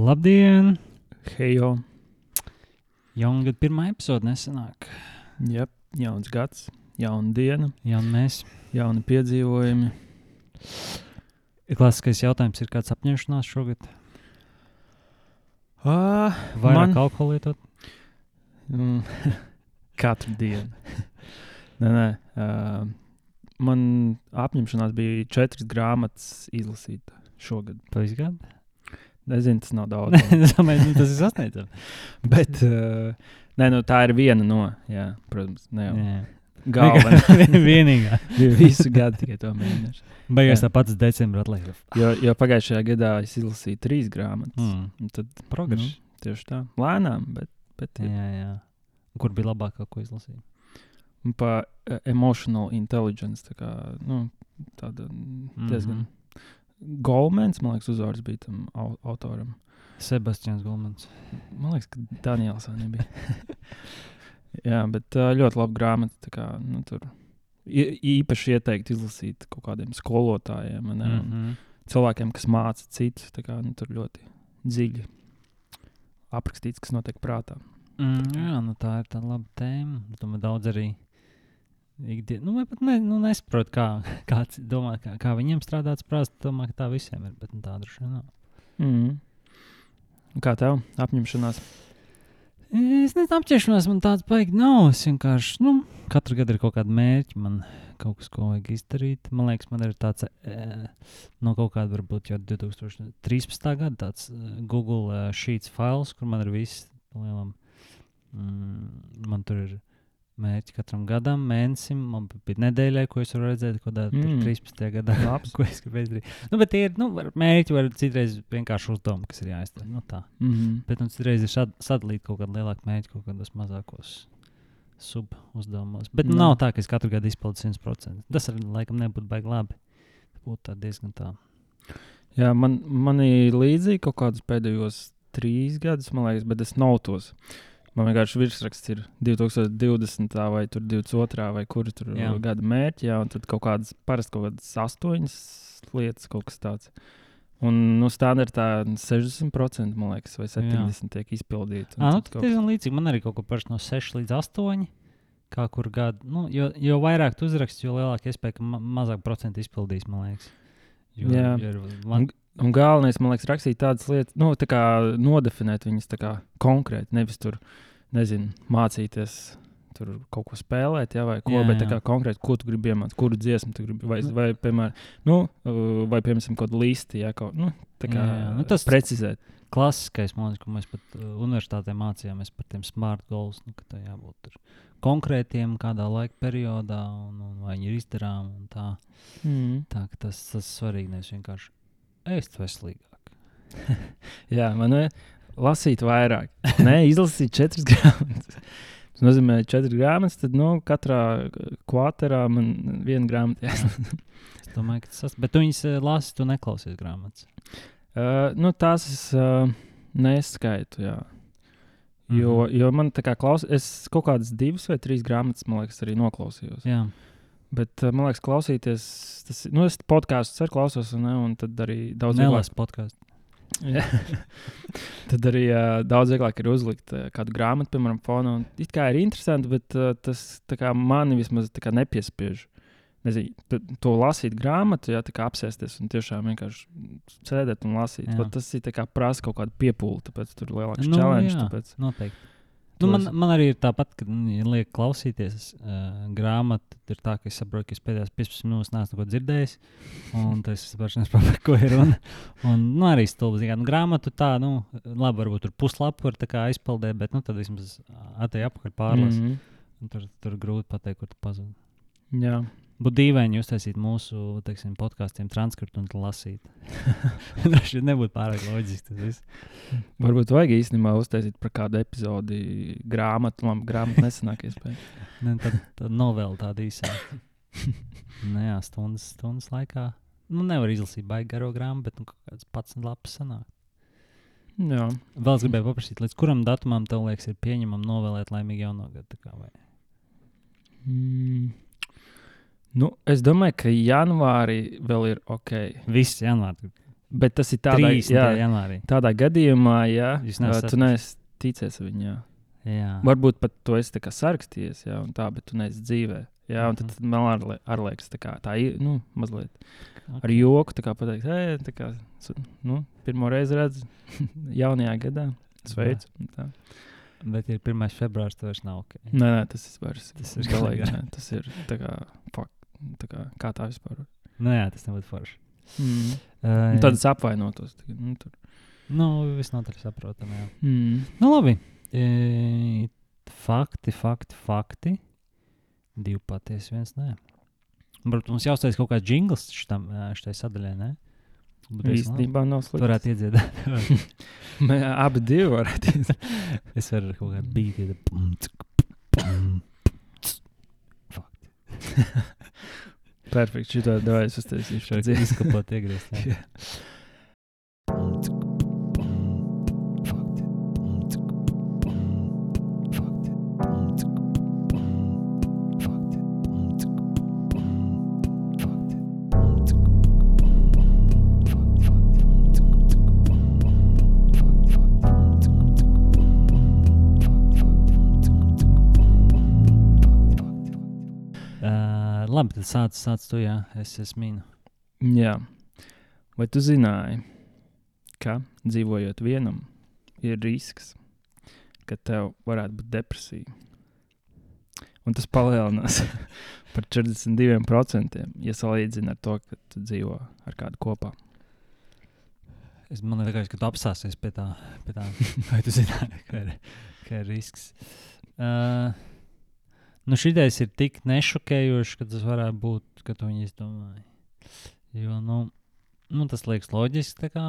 Labdien! Hejo! Jauna gada pirmā epizode nesenāk. Jā, jauns gads, jauna diena, Jā, un mēs. jauni piedzīvojumi. Klasiskais jautājums ir, kāds apņemšanās šogad? Ah, Vairāk Man- alkohola lietot? mm, katru dienu. nē, nē. Uh, man apņemšanās bija četras grāmatas izlasīt šogad. Pēc gada? Nezinu, tas nav daudz. es domāju, nu, tas ir sasniedzams. Bet uh, nē, nu, tā ir viena no, jā, protams, ne jau Jā. galvenā. Vienīgā. Visu gadu tikai to mēģināšu. Beigās Jā. tā pats decembris atliek. Jo, jo pagājušajā gadā es izlasīju trīs grāmatas. Mm. Tad Progress. Nu, tieši tā, lēnām, bet, bet Jā, jā. Kur bija labākā, ko izlasīt? un pa uh, emotional intelligence. Tā kā, nu, tāda mm, diezgan. Golmens, man liekas, uzvārds bija tam au autoram. Sebastians Gulmans. Man liekas, ka Daniels arī bija. Jā, bet ļoti laba grāmata. tā Kā, nu, tur īpaši ieteikt izlasīt kaut kādiem skolotājiem, ne, Mm -hmm. cilvēkiem, kas māca citus. tā Kā, nu, tur ļoti dziļi aprakstīts, kas notiek prātā. Mm, jā, nu tā ir tā laba tēma. Domāju, daudz arī. Ikdien, nu, pat ne, nu, nesaprot, kā, kāds domā, kā, kā viņiem strādāt prātā. Domāju, ka tā visiem ir, bet nu, tā droši vien nav. Mm. Kā tev apņemšanās? Es nezinu, apķeršanās man tāds baigi nav. Es vienkārši, nu, katru gadu ir kaut kāda mērķa. Man kaut kas, ko vajag izdarīt. Man liekas, man ir tāds, e, no kaut kāda, varbūt jau 2013. gada tāds e, Google e, Sheets files, kur man ir viss lielam. Mm, man tur ir mērķi katram gadam, mēnesim, man bija nedēļai, ko es varu redzēt, ko tādu Mm. mm. 13. gadā. Labs. ko es gribēju izdarīt. Nu, bet tie ir nu, var- mērķi, var citreiz vienkārši uzdevumi, kas ir jāizdara. Nu, tā. Mm -hmm. Bet mums reizē ir šad- sadalīt kaut kādu lielāku mērķi, kaut kādos mazākos sub uzdevumos. Bet nu, Nu. nav tā, ka es katru gadu izpildu 100%. Tas arī laikam nebūtu baigi labi. Būtu tā diezgan tā. Jā, man, man ir līdzīgi kaut kādus pēdējos trīs gadus, man liekas, bet es nautos. Man vienkārši virsraksts ir 2020. vai tur 22. vai kur tur Jā. jā. gada mērķi, jā, un tad kaut kādas parasti kaut kādas astoņas lietas, kaut kas tāds. Un nu, standartā 60% man liekas, vai 70% tiek izpildīti. un Ah, nu, kaut- diezgan līdzīgi. Man arī kaut ko parasti no 6 līdz 8. Kā kur gadu. Nu, jo, jo vairāk tu uzraksti, jo lielāka iespēja, ka ma mazāk procentu izpildīs, man liekas. Jo, Jā. jo ir, man, Un galvenais, man liekas, rakstīt tādas lietas, nu, tā kā nodefinēt viņas tā kā konkrēti. Nevis tur, nezinu, mācīties tur kaut ko spēlēt, jā, vai ko, Jā, bet jā. konkrēti, ko tu gribi iemācīties, kuru dziesmu tu gribi, vai, vai, piemēram, nu, vai, piemēram, kaut kādu listi, jā, kaut, nu, tā kā Jā, jā. Nu, tas- precizēt. klasiskais, liekas, ko mēs pat uh, universitātē mācījāmies par tiem smart goals. Nu, ka tā jābūt tur konkrētiem, kādā laika periodā, un, un vai viņi ir izdarāmi. un Tā, Mm. tā ka tas tas svarīgi nevis vienkārši ēst veselīgāk. Jā, man ir lasīt vairāk. Nē, izlasīt četras grāmatas. Tas nozīmē, četras grāmatas, tad nu, katrā kvartālā man viena grāmata jāsaka. Es domāju, ka tas ir. Bet tu viņus uh, lasi, tu neklausies grāmatas. Uh, nu, tās es uh, neskaitu. Jā. Jo, Mhm. jo man tā kā klausās, es kaut kādas divas vai trīs grāmatas, man liekas, arī noklausījos. Jā, Bet, man liekas, klausīties, tas nu, es podkāstus arī klausos, un, ne, un tad arī daudz nelasi podkāstu. Tad arī uh, daudz vieglāk ir uzlikt uh, kādu grāmatu, piemēram, fonā. un It kā ir interesanti, bet uh, tas kā mani vismaz kā nepiespiež. Nezinu, to lasīt grāmatu, jā, tā kā apsēsties un tiešām vienkārši sēdēt un lasīt. Tas ir kā prasa kaut kādu piepūli, tāpēc tur ir lielāks Nu, challenge. jā. Tāpēc, Noteikti. Nu, man, man arī ir tāpat, ka, mm, ja liek klausīties uh, grāmatu, tad ir tā, ka es saprotu, ka es pēdējās 15 minūtes neesmu neko dzirdējis. Un tas es saprotu, par ko ir runa. Un nu, arī stulbi. zini kā, Nu, grāmatu tā, nu, labi, varbūt tur puslapu var aizpildīt, bet nu, tad vismaz atēj apakaļ pārlasa. Mm. -hmm. Tur, tur grūti pateikt, kur tu pazudi. Jā, Būtu dīvaini uztaisīt mūsu teiksim, podkāstiem transkriptu un lasīt. Tas nebūtu pārāk loģiski. Varbūt vajag īstenībā uztaisīt par kādu epizodi grāmatu, labi, grāmatu nesenāk iespējams. Ne, tad, tad novela tāda īsa. Nē, jā, stundas, stundas laikā. Nu, nevar izlasīt baigi garo grāmatu, bet nu, kaut kāds pats lapas sanāk. Jā. Vēl es gribēju paprasīt, līdz kuram datumam tev liekas, ir pieņemama novēlēt laimīgu jauno gadu? Mm. Nu, es domāju, ka janvārī vēl ir ok. Viss janvārī. Bet tas ir tādā, 30. jā, janvārī. tādā gadījumā, ja tu neesi ticies viņam. Varbūt pat tu esi sarakstījies, jā, un tā, bet tu neesi dzīvē. Jā, un Mhm. tad man arī ar liekas, tā kā tā ir, nu, mazliet Ok. ar joku, tā kā pateikt, hei, tā kā, nu, pirmo reizi redzu jaunajā gadā. Tā. Bet ir 1. februāris, tas vairs nav ok. Nē, nē, tas ir vairs. Tas ir galīgi. Tas ir tā kā, fuck, tā kā, kā tā vispār. Nu, jā, tas nebūtu forši. Mm. Uh, tad es apvainotos. Nu, tur. Nu, visnotaļ saprotami. Jā. mm. Nu, labi. E, fakti, fakti, fakti. Divi patiesi, viens nē. Varbūt mums jāuztais kaut kāds jingls šitam, ā, šitai sadaļai, ne? Īstenībā nav slikti. varētu iedziedāt. Abi divi varētu. es varu kaut kādu bīti. Perfekti. Šitā davai es uztaisīšu. Šeit izkapot iegriezt. labi, tad sāc, sāc tu, jā, es esmu mīnu. Jā. Vai tu zināji, ka dzīvojot vienam, ir risks, ka tev varētu būt depresija? Un tas palielinās par 42%, ja salīdzina ar to, ka tu dzīvo ar kādu kopā. Es man liekas, ka tu apstāsies pie tā, pie tā. vai tu zināji, ka ir, ka ir risks. Uh, nu, šitais ir tik nešokējošs, ka tas varētu būt, ka tu viņu izdomāji. Jo, nu, nu tas liekas loģiski, kā,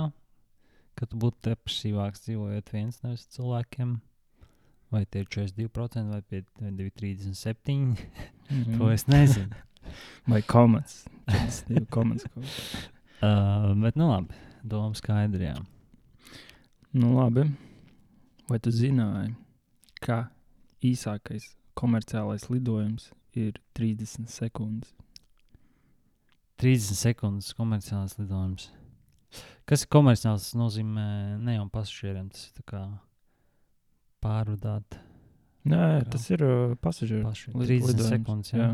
ka tu būtu depresīvāks dzīvojot viens ar cilvēkiem. Vai tie ir 42% vai pie- vai 237%? Mm. To es nezinu. Vai komats? Tas ir komats. Uh, bet, nu, labi, doma skaidrā. Nu, labi. Vai tu zināji, ka īsākais komerciālais lidojums ir 30 sekundes? 30 sekundes komerciāls lidojums. Kas ir komerciāls? Tas nozīmē ne jau pasažieriem, tas ir kā pārvadāt Nē, Jā. tas ir uh, pasažieru paši. lid- 30 lidojums. sekundes. Jā. Jā.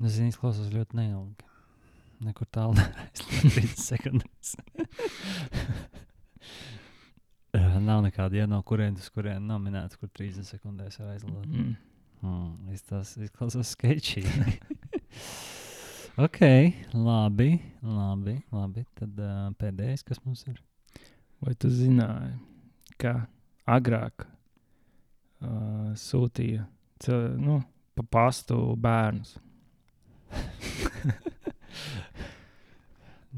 Nezinu, izklausās ļoti neilgi. Nekur tālu nereiz 30 sekundes. Nav nekāda, ja no kurienes uz kurienu nav minēts, kur 30 sekundēs var aizlidot. Mm. Es tas izklausās sketčī. ok, labi, labi, labi. Tad uh, pēdējais, kas mums ir. Vai tu zināji, ka agrāk uh, sūtīja cil- nu, pa pastu bērnus?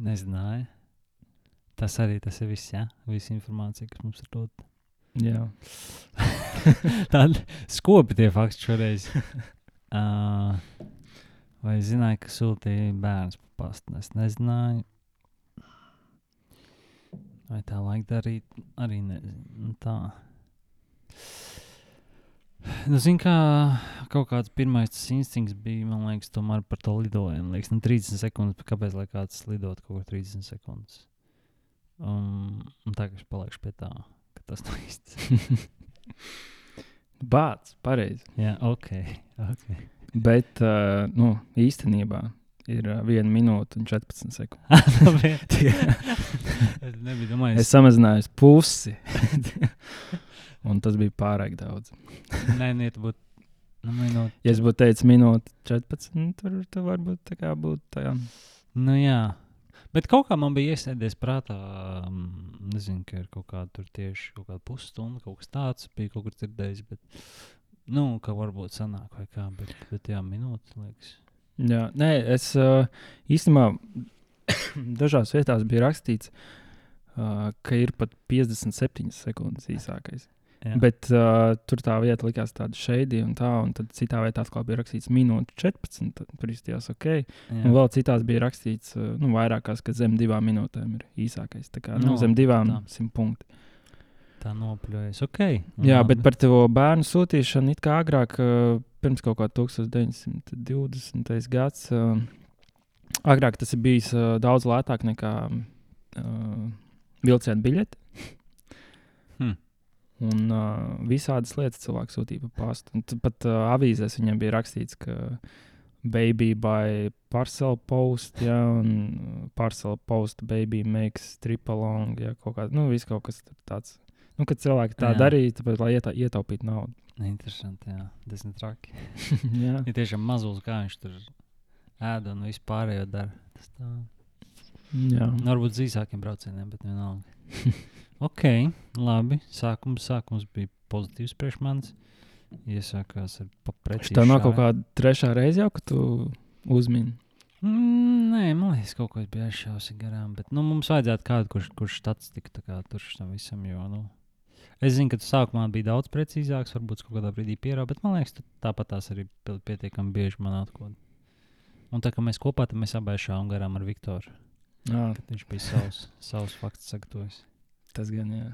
Nezināju. Tas arī tas ir viss, jā. Visa informācija, kas mums ir dota. Jā, Tāda skopi tie fakti šoreiz. Uh, vai zināju, ka sūtīja bērns pa pastu? Es nezināju. Vai tā vajag darīt? Arī nezinu. Nu, tā. Nu, zin, kā kaut kāds pirmais tas instinkts bija, man liekas, tomēr par to lidojumu. Liekas, nu, 30 sekundes, kāpēc lai kāds lidot kaut kur 30 sekundes? Kā es palikšu pie tā, ka tas nav īsti. bāts, pareizi. Jā, ok. okay. Bet uh, nu, īstenībā ir uh, 1 minūte un 14 sekundes. es nebiju domājis, Es samazināju pusi. un tas bija pārāk daudz. Nē, nē, tu būtu. Nu, minūte. Ja es būtu teicis minūte 14, tur, tur varbūt tā kā būtu tā. Nu, jā. Bet kaut kā man bija iesēdies prātā, um, nezinu, ka ir kaut kāda tur tieši kaut kāda pusstunda, kaut kas tāds bija kaut kur dzirdējis. Bet, nu, ka varbūt sanāk vai kā, bet, bet jā, minūte liekas. Jā, nē, es īstenībā dažās vietās bija rakstīts, ka ir pat 57 sekundes īsākais. Jā. Bet uh, tur tā vieta likās tāda šeidi un tā, un tad citā vietā atkal bija rakstīts minūte 14. tad Tur izstījās ok. jā. Un vēl citās bija rakstīts, uh, nu, vairākās, ka zem divām minūtēm ir īsākais. Tā kā nu, Nu, zem divām tā. simt punkti. tā nopļojas. Ok. Jā, labi. bet par to bērnu sūtīšanu it kā agrāk, uh, pirms kaut kā 1920. gads, uh, agrāk tas ir bijis uh, daudz lētāk nekā uh, vilciena biļeti. Hmm. Un uh, visādas lietas cilvēks sūtīja pa pastu. Un pat uh, avīzēs viņam bija rakstīts, ka baby by parcel post, ja, un parcel post baby makes triple long, ja, kaut kā, nu, viss kaut kas tāds. Nu, kad cilvēki tā Jā. darīja, tāpēc, lai ietā, ietaupītu naudu. Interesanti, jā. Ir traki. Jā, Ir tiešām mazulis, kā viņš tur ēd un vispārējo dara. Tas tā. jā. Nu, Varbūt uz īsākiem braucieniem, bet vienalga. ok, labi. Sākums, sākums bija pozitīvs priekš manis. Iesākās ar papreci. Tā nav kaut kāda trešā reize jau, kad tu uzmini. Mm, nē, man liekas, kaut ko es biju aizšāvis garām. Bet nu, mums vajadzētu kādu, kurš, kurš statistiku tā kā tur tam visam. Jo, nu, es zinu, ka tu sākumā bija daudz precīzāks, varbūt kaut kādā brīdī pierādījis, bet man liekas, tāpat tās arī pietiekami bieži man atkod. Un tā kā mēs kopā tam mēs abi šāvām garām ar Viktoru. Jā, Kad viņš bija savs, savs fakts sagatavojis. Tas gan jā.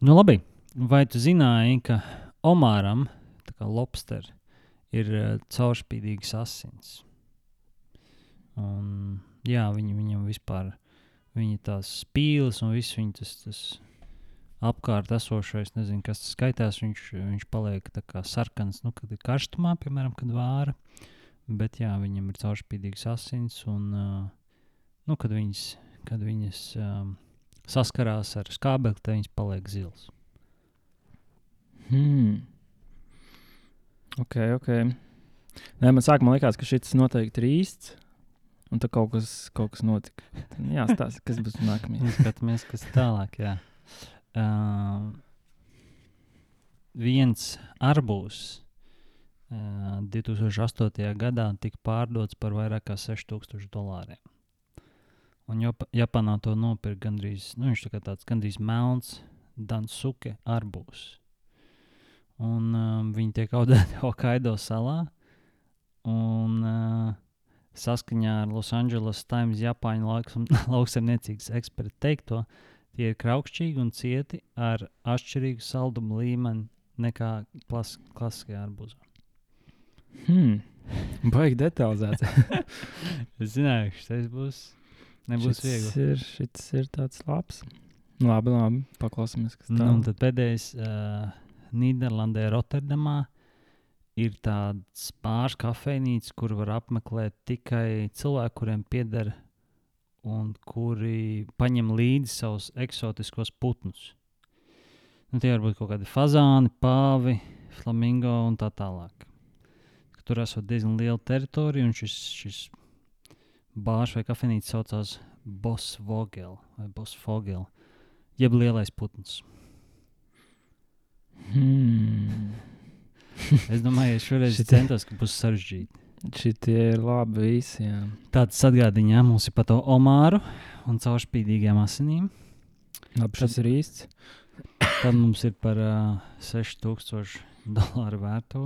Nu, labi. Vai tu zināji, ka Omāram, tā kā lobster, ir uh, caurspīdīgs asins? Un, jā, viņi, viņam vispār viņa tās spīles un viss viņa tas, tas apkārt esošais, nezinu, kas tas skaitās, viņš, viņš paliek tā kā sarkans, nu, kad ir karstumā, piemēram, kad vāra. Bet jā, viņam ir caurspīdīgs asins un, uh, nu, kad viņas, kad viņas um, saskarās ar skābekli, tad viņas paliek zilas. Hmm. Ok, ok. Nē, man sākumā likās, ka šis noteikti ir īsts. Un tad kaut kas, kaut kas notika. Tad Jā, stāsti, kas būs nākamais. Skatāmies, kas tālāk. Jā. Uh, viens arbūs uh, 2008. gadā tika pārdots par vairāk kā 6000 dolāriem. Un Jop Japānā to nopirka gandrīz, nu, viņš tā kā tāds gandrīz melns Dansuke arbūs. Un um, viņi tiek audzēti Hokkaido salā. Un uh, saskaņā ar Los Angeles Times Japāņu lauksaimniecības ekspertu teikto, tie ir kraukšķīgi un cieti ar atšķirīgu saldumu līmeni nekā klas klasiskajā arbūzā. Hmm. Baigi detalizēts. Es zināju, ka šis būs, nebūs Šits viegli. Ir, šis ir tāds labs. Labi, labi. Paklausīsimies, kas Nu, tā un tad pēdējais uh, Nīderlandē, Rotterdamā. Ir tāds pāris kafejnīcas, kur var apmeklēt tikai cilvēki, kuriem pieder un kuri paņem līdzi savus eksotiskos putnus. Nu, tie var būt kaut kādi fazāni, pāvi, flamingo un tā tālāk. Tur esot diezgan liela teritorija, un šis, šis bārs vai kafejnīca saucās Bosvogel vai Bosfogel, jeb lielais putns. Hmm. Es domāju, ka šoreiz Šitie- centos, ka būs sarežģīti. Šitie ir labi visi. Jā. Tāds atgādina, jā, mums ir par to omāru un caurspīdīgām asinīm. Labi, šis ir īsts. Tad mums ir par uh, 6000 dolāru vērto.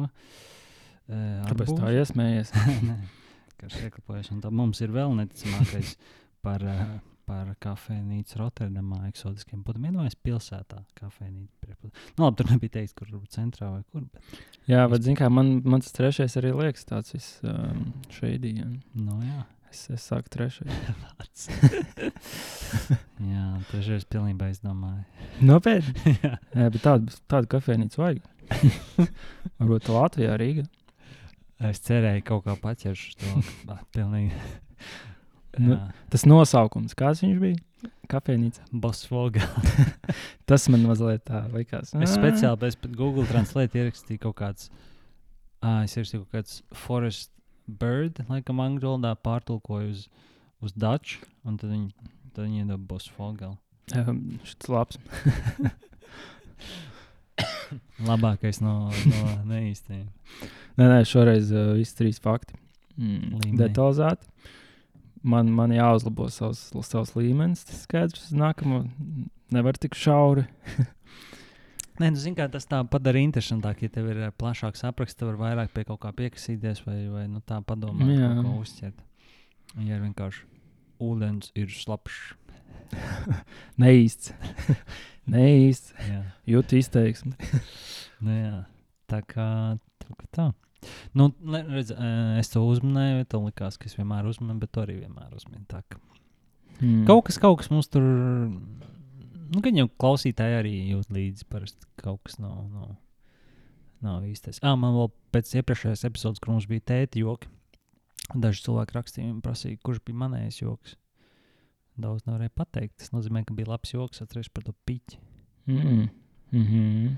Uh, Kāpēc tā iesmējies? Šieklapojas. Un tad mums ir vēl neticamākais par, uh, par kafejnīcu Rotterdamā, eksotiskiem putniem. Iedomājieties, pilsētā kafejnīca. Nu, labi, tur nebija teikts, kur centrā vai kur. Bet, Jā, bet zini, kā man, man tas trešais arī liekas tāds vis um, jā. nu, jā. Es, es sāku. Pats. jā, trešais pilnībā izdomāju. Nopietni. jā. Jā, bet tādu, tādu kafejnīcu vajag. Varbūt Latvijā, Rīgā. Es cerēju, ka kaut kā paķeršu to. Pilnīgi. Nu, Tas nosaukums, kāds viņš bija? Kafejnīca. Bosvoga. Tas man mazliet tā likās. Es speciāli pēc Google Translate ierakstīju kaut kāds, ah, es ierakstīju kaut kāds forest bird, laikam angļu valodā pārtulkoju uz, uz Dutch, un tad viņi, tad viņi iedod Bosvoga. Um, šis labs. Labākais no, no neīstajiem. Nē, nē, šoreiz uh, visi trīs fakti. Mm, detalizēti. Man, man jāuzlabo savs, savs līmenis. Tas skaidrs, nākamo nevar tik šauri. Nē, nu, zini, kā tas tā padara interesantāk, ja tev ir plašāks apraksts, var vairāk pie kaut kā piekasīties vai, vai nu, tā padomāt, Jā. ko uzķert. Ja ir vienkārši ūdens ir slapjš. Neīsts. Neīsts. Jā. Jūt izteiksmi. Nu, jā. Tā kā tā. Nu, redz, es to uzmanēju, tev likās, ka es vienmēr uzmanīju, bet tu arī vienmēr uzmini. Tā kā Mm. Kaut kas, kaut kas mums tur, nu, gan jau klausītāji arī jūt līdzi. Parasti kaut kas nav, nav, nav īstais. Ah, man vēl pēc iepriekšējās epizodes, kur mums bija tēti joki, daži cilvēki rakstīja un prasīja, kurš bija manējais joks. Daudz nevarēja pateikt. Tas nozīmē, ka bija labs joks, atcerieties par to piķi. Mm. Mm -hmm.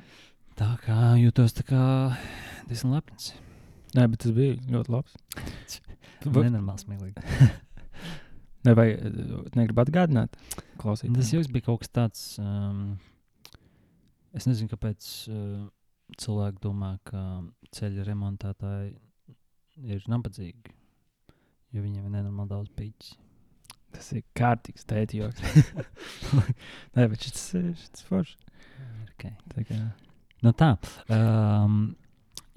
Tā kā jūtos tā kā diezgan lepns. Nē, bet tas bija ļoti labs. Va- Nenormāls smieklīgi. Ne, vai negribu atgādināt? Klausīt. Tas joks bija kaut kas tāds. Um, es nezinu, kāpēc uh, cilvēki domā, ka ceļa remontētāji ir nabadzīgi. Jo viņiem ir nenormāli daudz pīķis. Tas ir kārtīgs tēti joks. Nē, bet šis ir foršs. Okay. Tā kā. Nu tā. Um,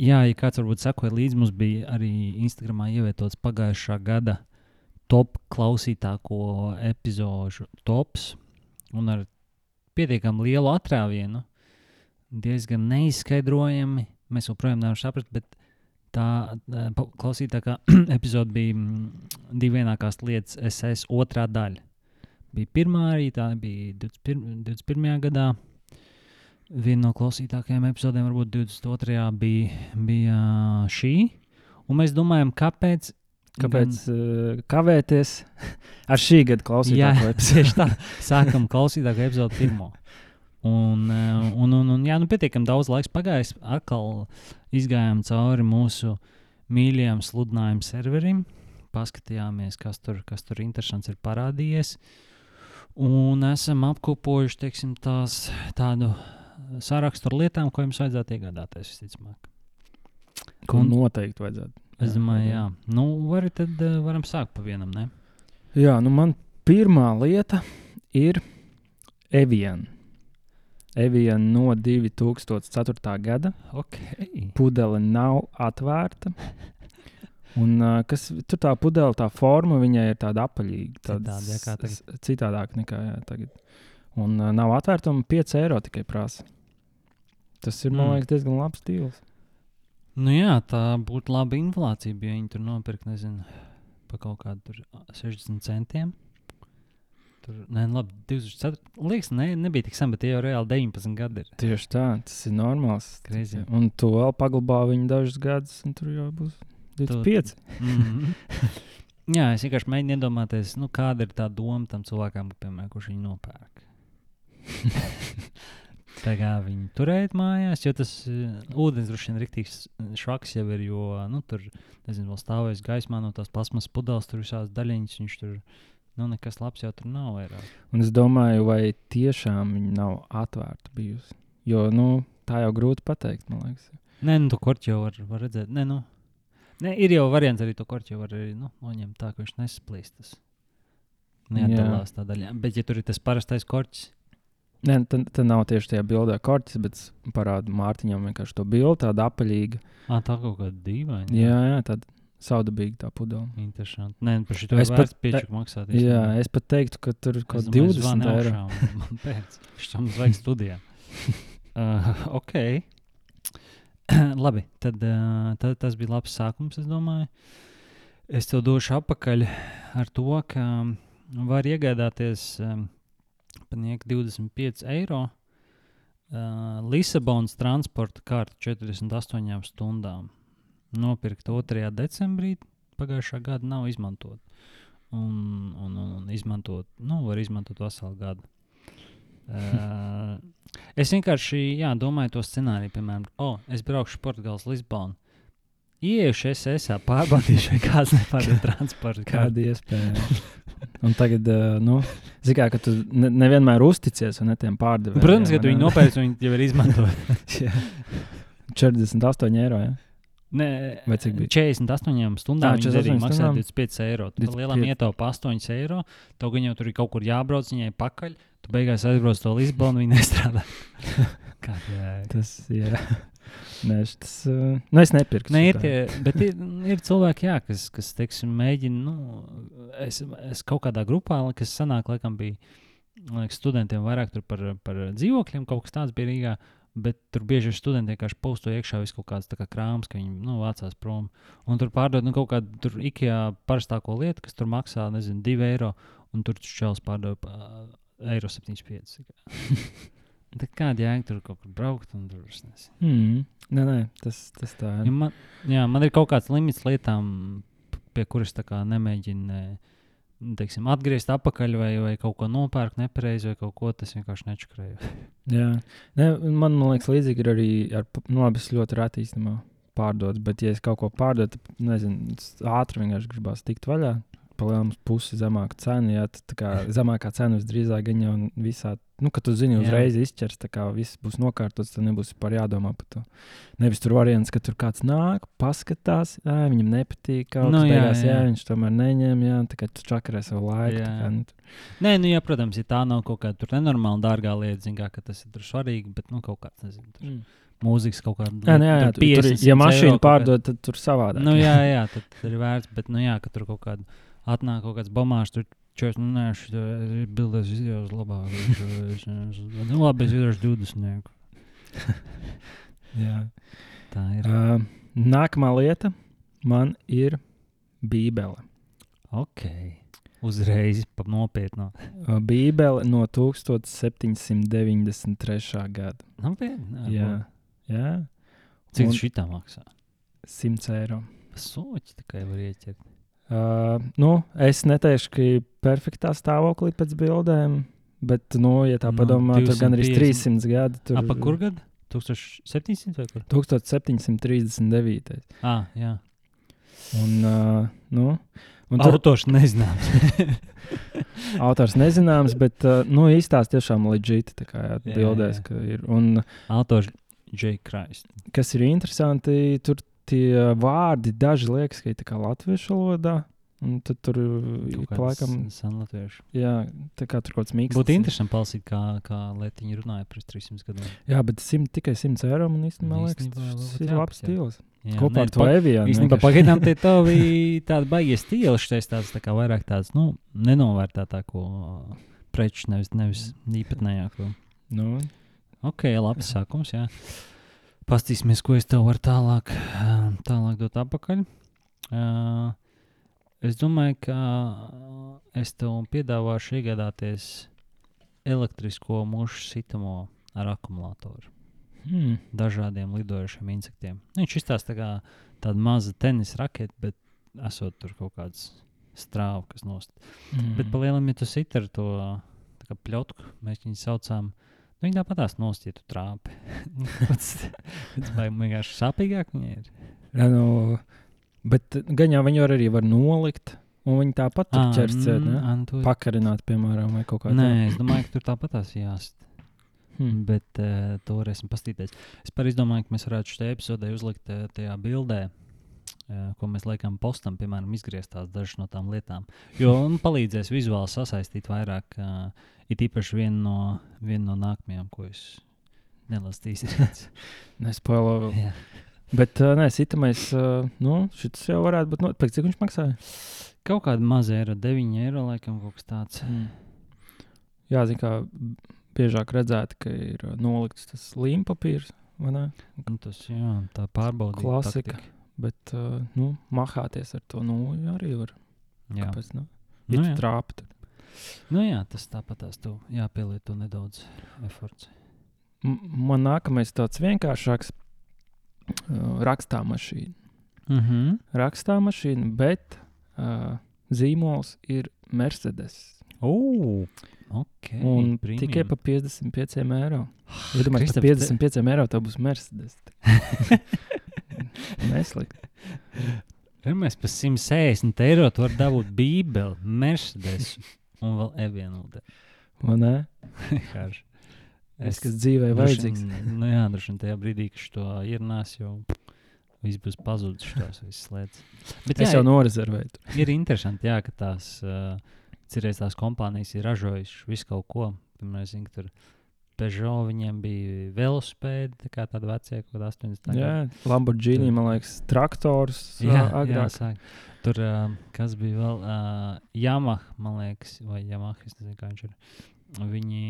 jā, ja kāds varbūt sekoja līdzi, mums bija arī Instagramā ievietots pagājušā gada top klausītāko epizodu tops. Un ar pietiekami lielu atrāvienu, diezgan neizskaidrojami. Mēs joprojām nevaram saprast, bet tā klausītākā epizode bija mm, divienākās lietas SS otrā daļa. Bija pirmā arī, tā bija 21. 21. Viena no klausītākajām epizodēm, varbūt 22. bija, bija šī. Un mēs domājam, kāpēc. Kāpēc uh, kavēties ar šī gada Jā, klausītāju epizodu? tieši tā. Sākam klausītāko epizodu pirmo. Un, eh, un, un, un jā, nu, pietiekami daudz laiks pagājis. Atkal izgājām cauri mūsu mīļajam sludinājumu serverim. Paskatījāmies, kas tur, kas tur interesants ir parādījies. Un esam apkopojuši teiksim, tās, tādu sarakstu ar lietām, ko jums vajadzētu iegādāties. Visticamāk. Ko Un- noteikti vajadzētu. Es domāju, jā. Nu, vari tad uh, varam sākt pa vienam, ne? Jā, nu man pirmā lieta ir Evian. Evian no 2004. gada. Ok. Pudele nav atvērta. Un, uh, kas tur tā pudele, tā forma viņai ir tāda apaļīga. Tāda Citādi, jā, kā tagad. Citādāk nekā jā, tagad. Un uh, nav atvērta un 5 eiro tikai prasa. Tas ir, man Mm. liekas, diezgan labs deals. Nu jā, tā būtu laba inflācija, ja viņi tur nopirkt, nezinu, par kaut kādu tur 60 centiem. Tur, nē, nu labi, 2004. Liekas, ne, nebija tik sen, bet jau reāli 19 gadi ir. Tieši tā, tas ir normāls. Crazy. Un to vēl paglabā viņu dažus gadus, un tur jau būs 25. Mhm. jā, es vienkārši mēģinu iedomāties, nu, kāda ir tā doma tam cilvēkam, piemēram, kurš viņu nopērk. Tā kā viņi turēt mājās, jo tas uh, ūdens droši vien rīktīgs švaks jau ir, jo, nu, tur, nezinu, vēl stāvēs gaismā no tās plasmas pudeles, tur visās daļiņas, viņš tur, nu, nekas labs jau tur nav vairāk. Un es domāju, vai tiešām viņa nav atvērta bijusi. Jo nu, tā jau grūti pateikt, man liekas. Nē, nu, to korķi jau var, var redzēt. Nē, nu, nē, ir jau variants arī to korķi var arī, nu, noņemt tā, ka viņš nesplīstas. Neatdalās tā daļā. Bet, ja tur ir tas parastais korķis, Nē, tad, tad nav tieši tajā bildē korķis, bet es parādu Mārtiņam vienkārši to bildi, tāda apaļīga. ā, tā kaut kāda dīvaina. Jā, jā tāda saudabīga tā pudele. Interesanti. Nē, nu, par šo Es pat- piečuku maksāt. Jā, es pat teiktu, ka tur kaut kāda 20 eiro. Pēc tam mums vajag studijā. uh, ok. Labi, tad, uh, tad tas bija labs sākums, es domāju. Es tev došu atpakaļ ar to, ka var iegādāties um, nieku 25 eiro uh, Lisabonas transporta karti 48 stundām. Nopirkt 2. decembrī pagājušā gada nav izmantot. Un, un, un, izmantot, nu, var izmantot veselu gadu. Uh, es vienkārši jā, domāju, to scenāriju, piemēram, oh, es braukšu Portugāles Lisbonu. Iešu es esā, pārbaudīšu, kāds nepārdod transportu. Kāda iespēja? Un tagad, uh, nu, zini, kā, ka tu ne, nevienmēr uzticies ne tiem pārdevējiem. Protams, ka tu vai viņu ne? nopērci, viņi jau ir izmantojuši. Jā. 48 eiro. Ja? Nē, Vai cik bija? 48 stundām Ā, viņš arī 48 maksā stundām? 25 eiro. 25. lielam ietaupa 8 eiro. Tev jau tur ir kaut kur jābrauc viņai pakaļ. Tu beigās aizbrauc to Lisbonu, viņa nestrādā. Kāda jēga? Tas, jā. Nē, tas, uh, nu, es nepirku. Nē, ir, tie, bet ir, ir cilvēki, jā, kas, kas teiksim, mēģina. Nu, es, es kaut kādā grupā, kas senāk, laikam, bija liekas, studentiem vairāk par, par dzīvokļiem, kaut kas tāds bija Rīgā. Bet tur bieži ir studenti vienkārši posto iekšā vis kaut kāds tā kā krāms, ka viņi nu, vācās prom. Un tur pārdod nu, kaut kādu ikajā parastāko lietu, kas tur maksā, nezinu, 2 eiro. un tur čels par eiro 75. Tā kāda jēga tur kaut kur braukt un tur nezinu. Mm. Nē, nē, tas, tas tā Ja ir. man, jā, man ir kaut kāds limits lietām, pie kuras nemēģinu ne, teiksim, atgriezt atpakaļ vai, vai kaut ko nopērkt nepareizi vai kaut ko tas vienkārši nečakrēju. Jā, Nē, man, man liekas, līdzīgi ir arī ar, nu, labi, es ļoti reti īstenībā pārdodu, bet, ja es kaut ko pārdodu, tad, nezinu, ātri vienkārši gribās tikt vaļā. Palielināt pusi zemāku cenu, ja tā kā zemākā cena visdrīzāk gan jau visā, nu, ka tu zini, Jā. uzreiz izķers, tā kā viss būs nokārtots, tad nebūs par jādomā par to. Nevis tur variants, ka tur kāds nāk, paskatās, ā, viņam nepatīk kaut Nu, kas, jā, beigās, jā, jā. jā, viņš tomēr neņem, jā, tā kā tu čakarē savu laiku. Jā. Kā, nu, tur- Nē, nu, jā, protams, ja tā nav kaut kāda tur nenormāli dārgā lieta, zin, kā, ka tas ir svarīgi, bet nu, kaut kāds, nezinu, tur mm. mūzikas kaut kāda. Jā, nu, jā, jā, tur, ja mašīnu pārdod, tad tur savādāk. Nu, jā, jā, tad tad ir vērts, bet, nu, jā, ka tur kaut kāda atnāk kaut kāds tur čers, nu, nē, šī bildēs izjūtas labāk. es- Nu, labi, es izdarīšu 20. jā. Tā ir. Uh, nākamā lieta man ir Bībele. Ok. Uzreiz. Uh, Bībele no 1793. gada. Nopietni. Jā, jā. Cik tas šitā maksā? 100 eiro. Soķi tikai var ieķert. Uh, nu, es neteikšu, ka perfektā stāvoklī pēc bildēm, bet, nu, ja tā Nu, padomā, tur gan arī 250. 300 gadi. Tur. Apa kur gadu? 1700 vai kur? 1739. Ah, jā. Un, uh, nu, un tur Autors nezināms. autors nezināms, bet uh, nu, īstās tiešām leģīti kā jā, bildēs, jā. ka ir. Un Autors J. Christ. kas ir interesanti, tur tie vārdi daži liekas, ka ir latviešu valodā. Un tad tur pa laikam, Sanlatviešu. jā, tā kā tur kaut kāds mīksts. Būtu interesanti palasīt, kā, kā Latvijas runāja pirms 300 gadiem. Jā, bet simt, tikai 100 eiro man īstenībā liekas, tas ir labs stils. Jā, Kopā nē, ar to Evijānu. Īstenībā pagaidām tie tavi tādi baigies stils, šis tāds tā kā vairāk tāds, nu, nenovērtētāko preču, nevis, nevis īpatnējāko. Nu, Ok, labi, sākums, jā. Pastīsimies, ko es tev varu tālāk, ā, tālāk dot apakaļ. Uh, es domāju, ka es tev piedāvāšu iegādāties elektrisko mušu sitamo ar akumulātoru. hmm. dažādiem lidojošiem insektiem. Nu, Viņš izstāsta tā kā tāda maza tenisa raketa, bet esot tur kaut kāds strāva, kas nost. Mm. Bet palielam, ja tu sit ar to pļotku, mēs viņu saucām. Nu, viņa tāpat tās nost, ja tu trāpi. Nu, Tas vienkārši sāpīgāk viņai ir. Ja, nu, bet gan jau viņu var arī var nolikt, un viņi tāpat tur Ā, ķersiet, mm, to- Pakarināt, piemēram, vai kaut kā Nē, es domāju, ka tur tāpat tās jāst. Hmm. Bet uh, to varēsim paskatīties. Es par izdomāju, ka mēs varētu šajā epizodē uzlikt uh, tajā bildē, uh, ko mēs liekam postam, piemēram, izgrieztās dažas no tām lietām. Jo man palīdzēs vizuāli sasaistīt vairāk, uh, it īpaši vienu no, vienu no nākamajām, ko es nelasīšu. Nespoilo. Jā. Bet, uh, nē, sitamais, uh, nu, šis jau varētu būt. No... Pēc cik viņš maksāja? Kaut kāda maza eiro, 9 eiro, laikam, kaut kas tāds. Mm. Jā, zina, kā biežāk redzēt, ka ir nolikts tas līmpapīrs? Nu, tas jā, tā pārbaudīt. Klasika. taktika. Bet, uh, nu, mahāties ar to, nu, arī var. Jā. Kāpēc, nu? Nu, Ja nu, jā, tas tāpat tās tu jāpielieto nedaudz eforts. M man nākamais tāds vienkāršāks uh, rakstā mašīna. Mhm. Rakstā mašīna, bet uh, zīmols ir Mercedes. Oh, ok. Un premium. tikai par 55 eiro. Ja domāju, Kristap, par 55 eiro tā būs Mercedes. Neslikti. Ja mēs par 160 eiro tu vari dabūt Bībeli, Mercedes un vēl evienūdu. Vai ne? Vienkārši. Es, kas dzīvē vajadzīgs. Droši vien- Nu jā, droši vien tajā brīdī, kad to ierunās, jau viss būs pazudis šīs visas lietas. Bet Es jā, jau norezervēju. ir interesanti, jā, ka tās, uh, cerēs, tās kompānijas ir ražojušas visu kaut ko. Piemēram, zinu, tur Peugeot viņiem bija velosipēdi, tā kā tāda vecie, kaut kāda 80. Jā, Lamborghini, man liekas, traktors. Jā, ā, jā agrāk. sāk. Tur, uh, kas bija vēl, uh, Yamaha, man liekas, vai Yamaha, es nezinu, kā viņš ir. Viņi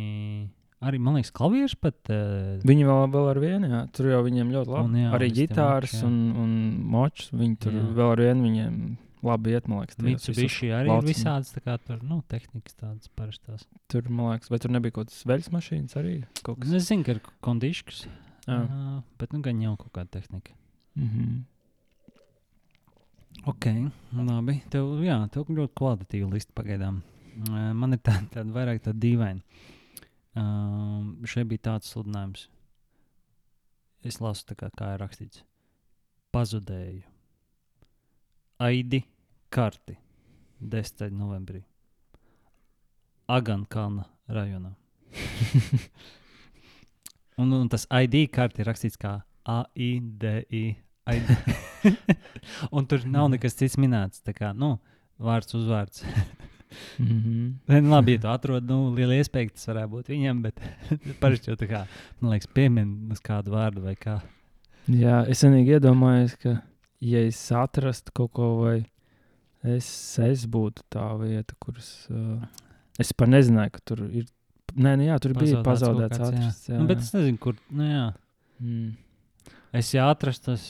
arī, man liekas, klavieris pat. Uh, Viņi vēl, vēl ar vienu, jā, tur jau viņiem ļoti labi. Un jā, Arī ģitāras un, un močs. Viņi tur Jā. vēl ar vienu viņiem labi iet, man liekas. Mitsubishi arī ir lauciņos. visādas tā kā tur, nu, tehnikas tādas parastās. Tur, man liekas, vai tur nebija kaut kādas veļas mašīnas arī? Kaut kas. Nu, Es zinu, ka ir kondiškas, uh, bet nu gan jau kaut kāda tehnika. Mhm. Ok, labi. Tev, jā, tev ļoti kvalitatīva lista pagaidām. Man ir tāda tā, vairāk tāda dīvaina. Uh, šeit bija tāds sludinājums. Es lasu, tā kā, kā ir rakstīts. Pazudēju. Aidi karti 10. novembrī. Agankalna rajonā. un, un tas ID karti ir rakstīts kā AIDI. Un tur nav nekas cits minēts. Tā kā, nu, vārds uzvārds. Mhm. Nē, nu, labi, ja tu atrod, nu, liela iespēja, tas varētu būt viņam, bet parasti jau tā kā, man liekas, piemin uz kādu vārdu vai kā. Jā, es vienīgi iedomājos, ka, ja es atrastu kaut ko, vai es, es būtu tā vieta, kuras. Uh, es pat nezināju, ka tur ir. Nē, nu jā, tur bija Pazaudēts pazaudēts kaut kāds, jā. atrasts. Jā. Nu, bet es nezinu, kur, nu, jā. mm. Es jau atrastu, tas,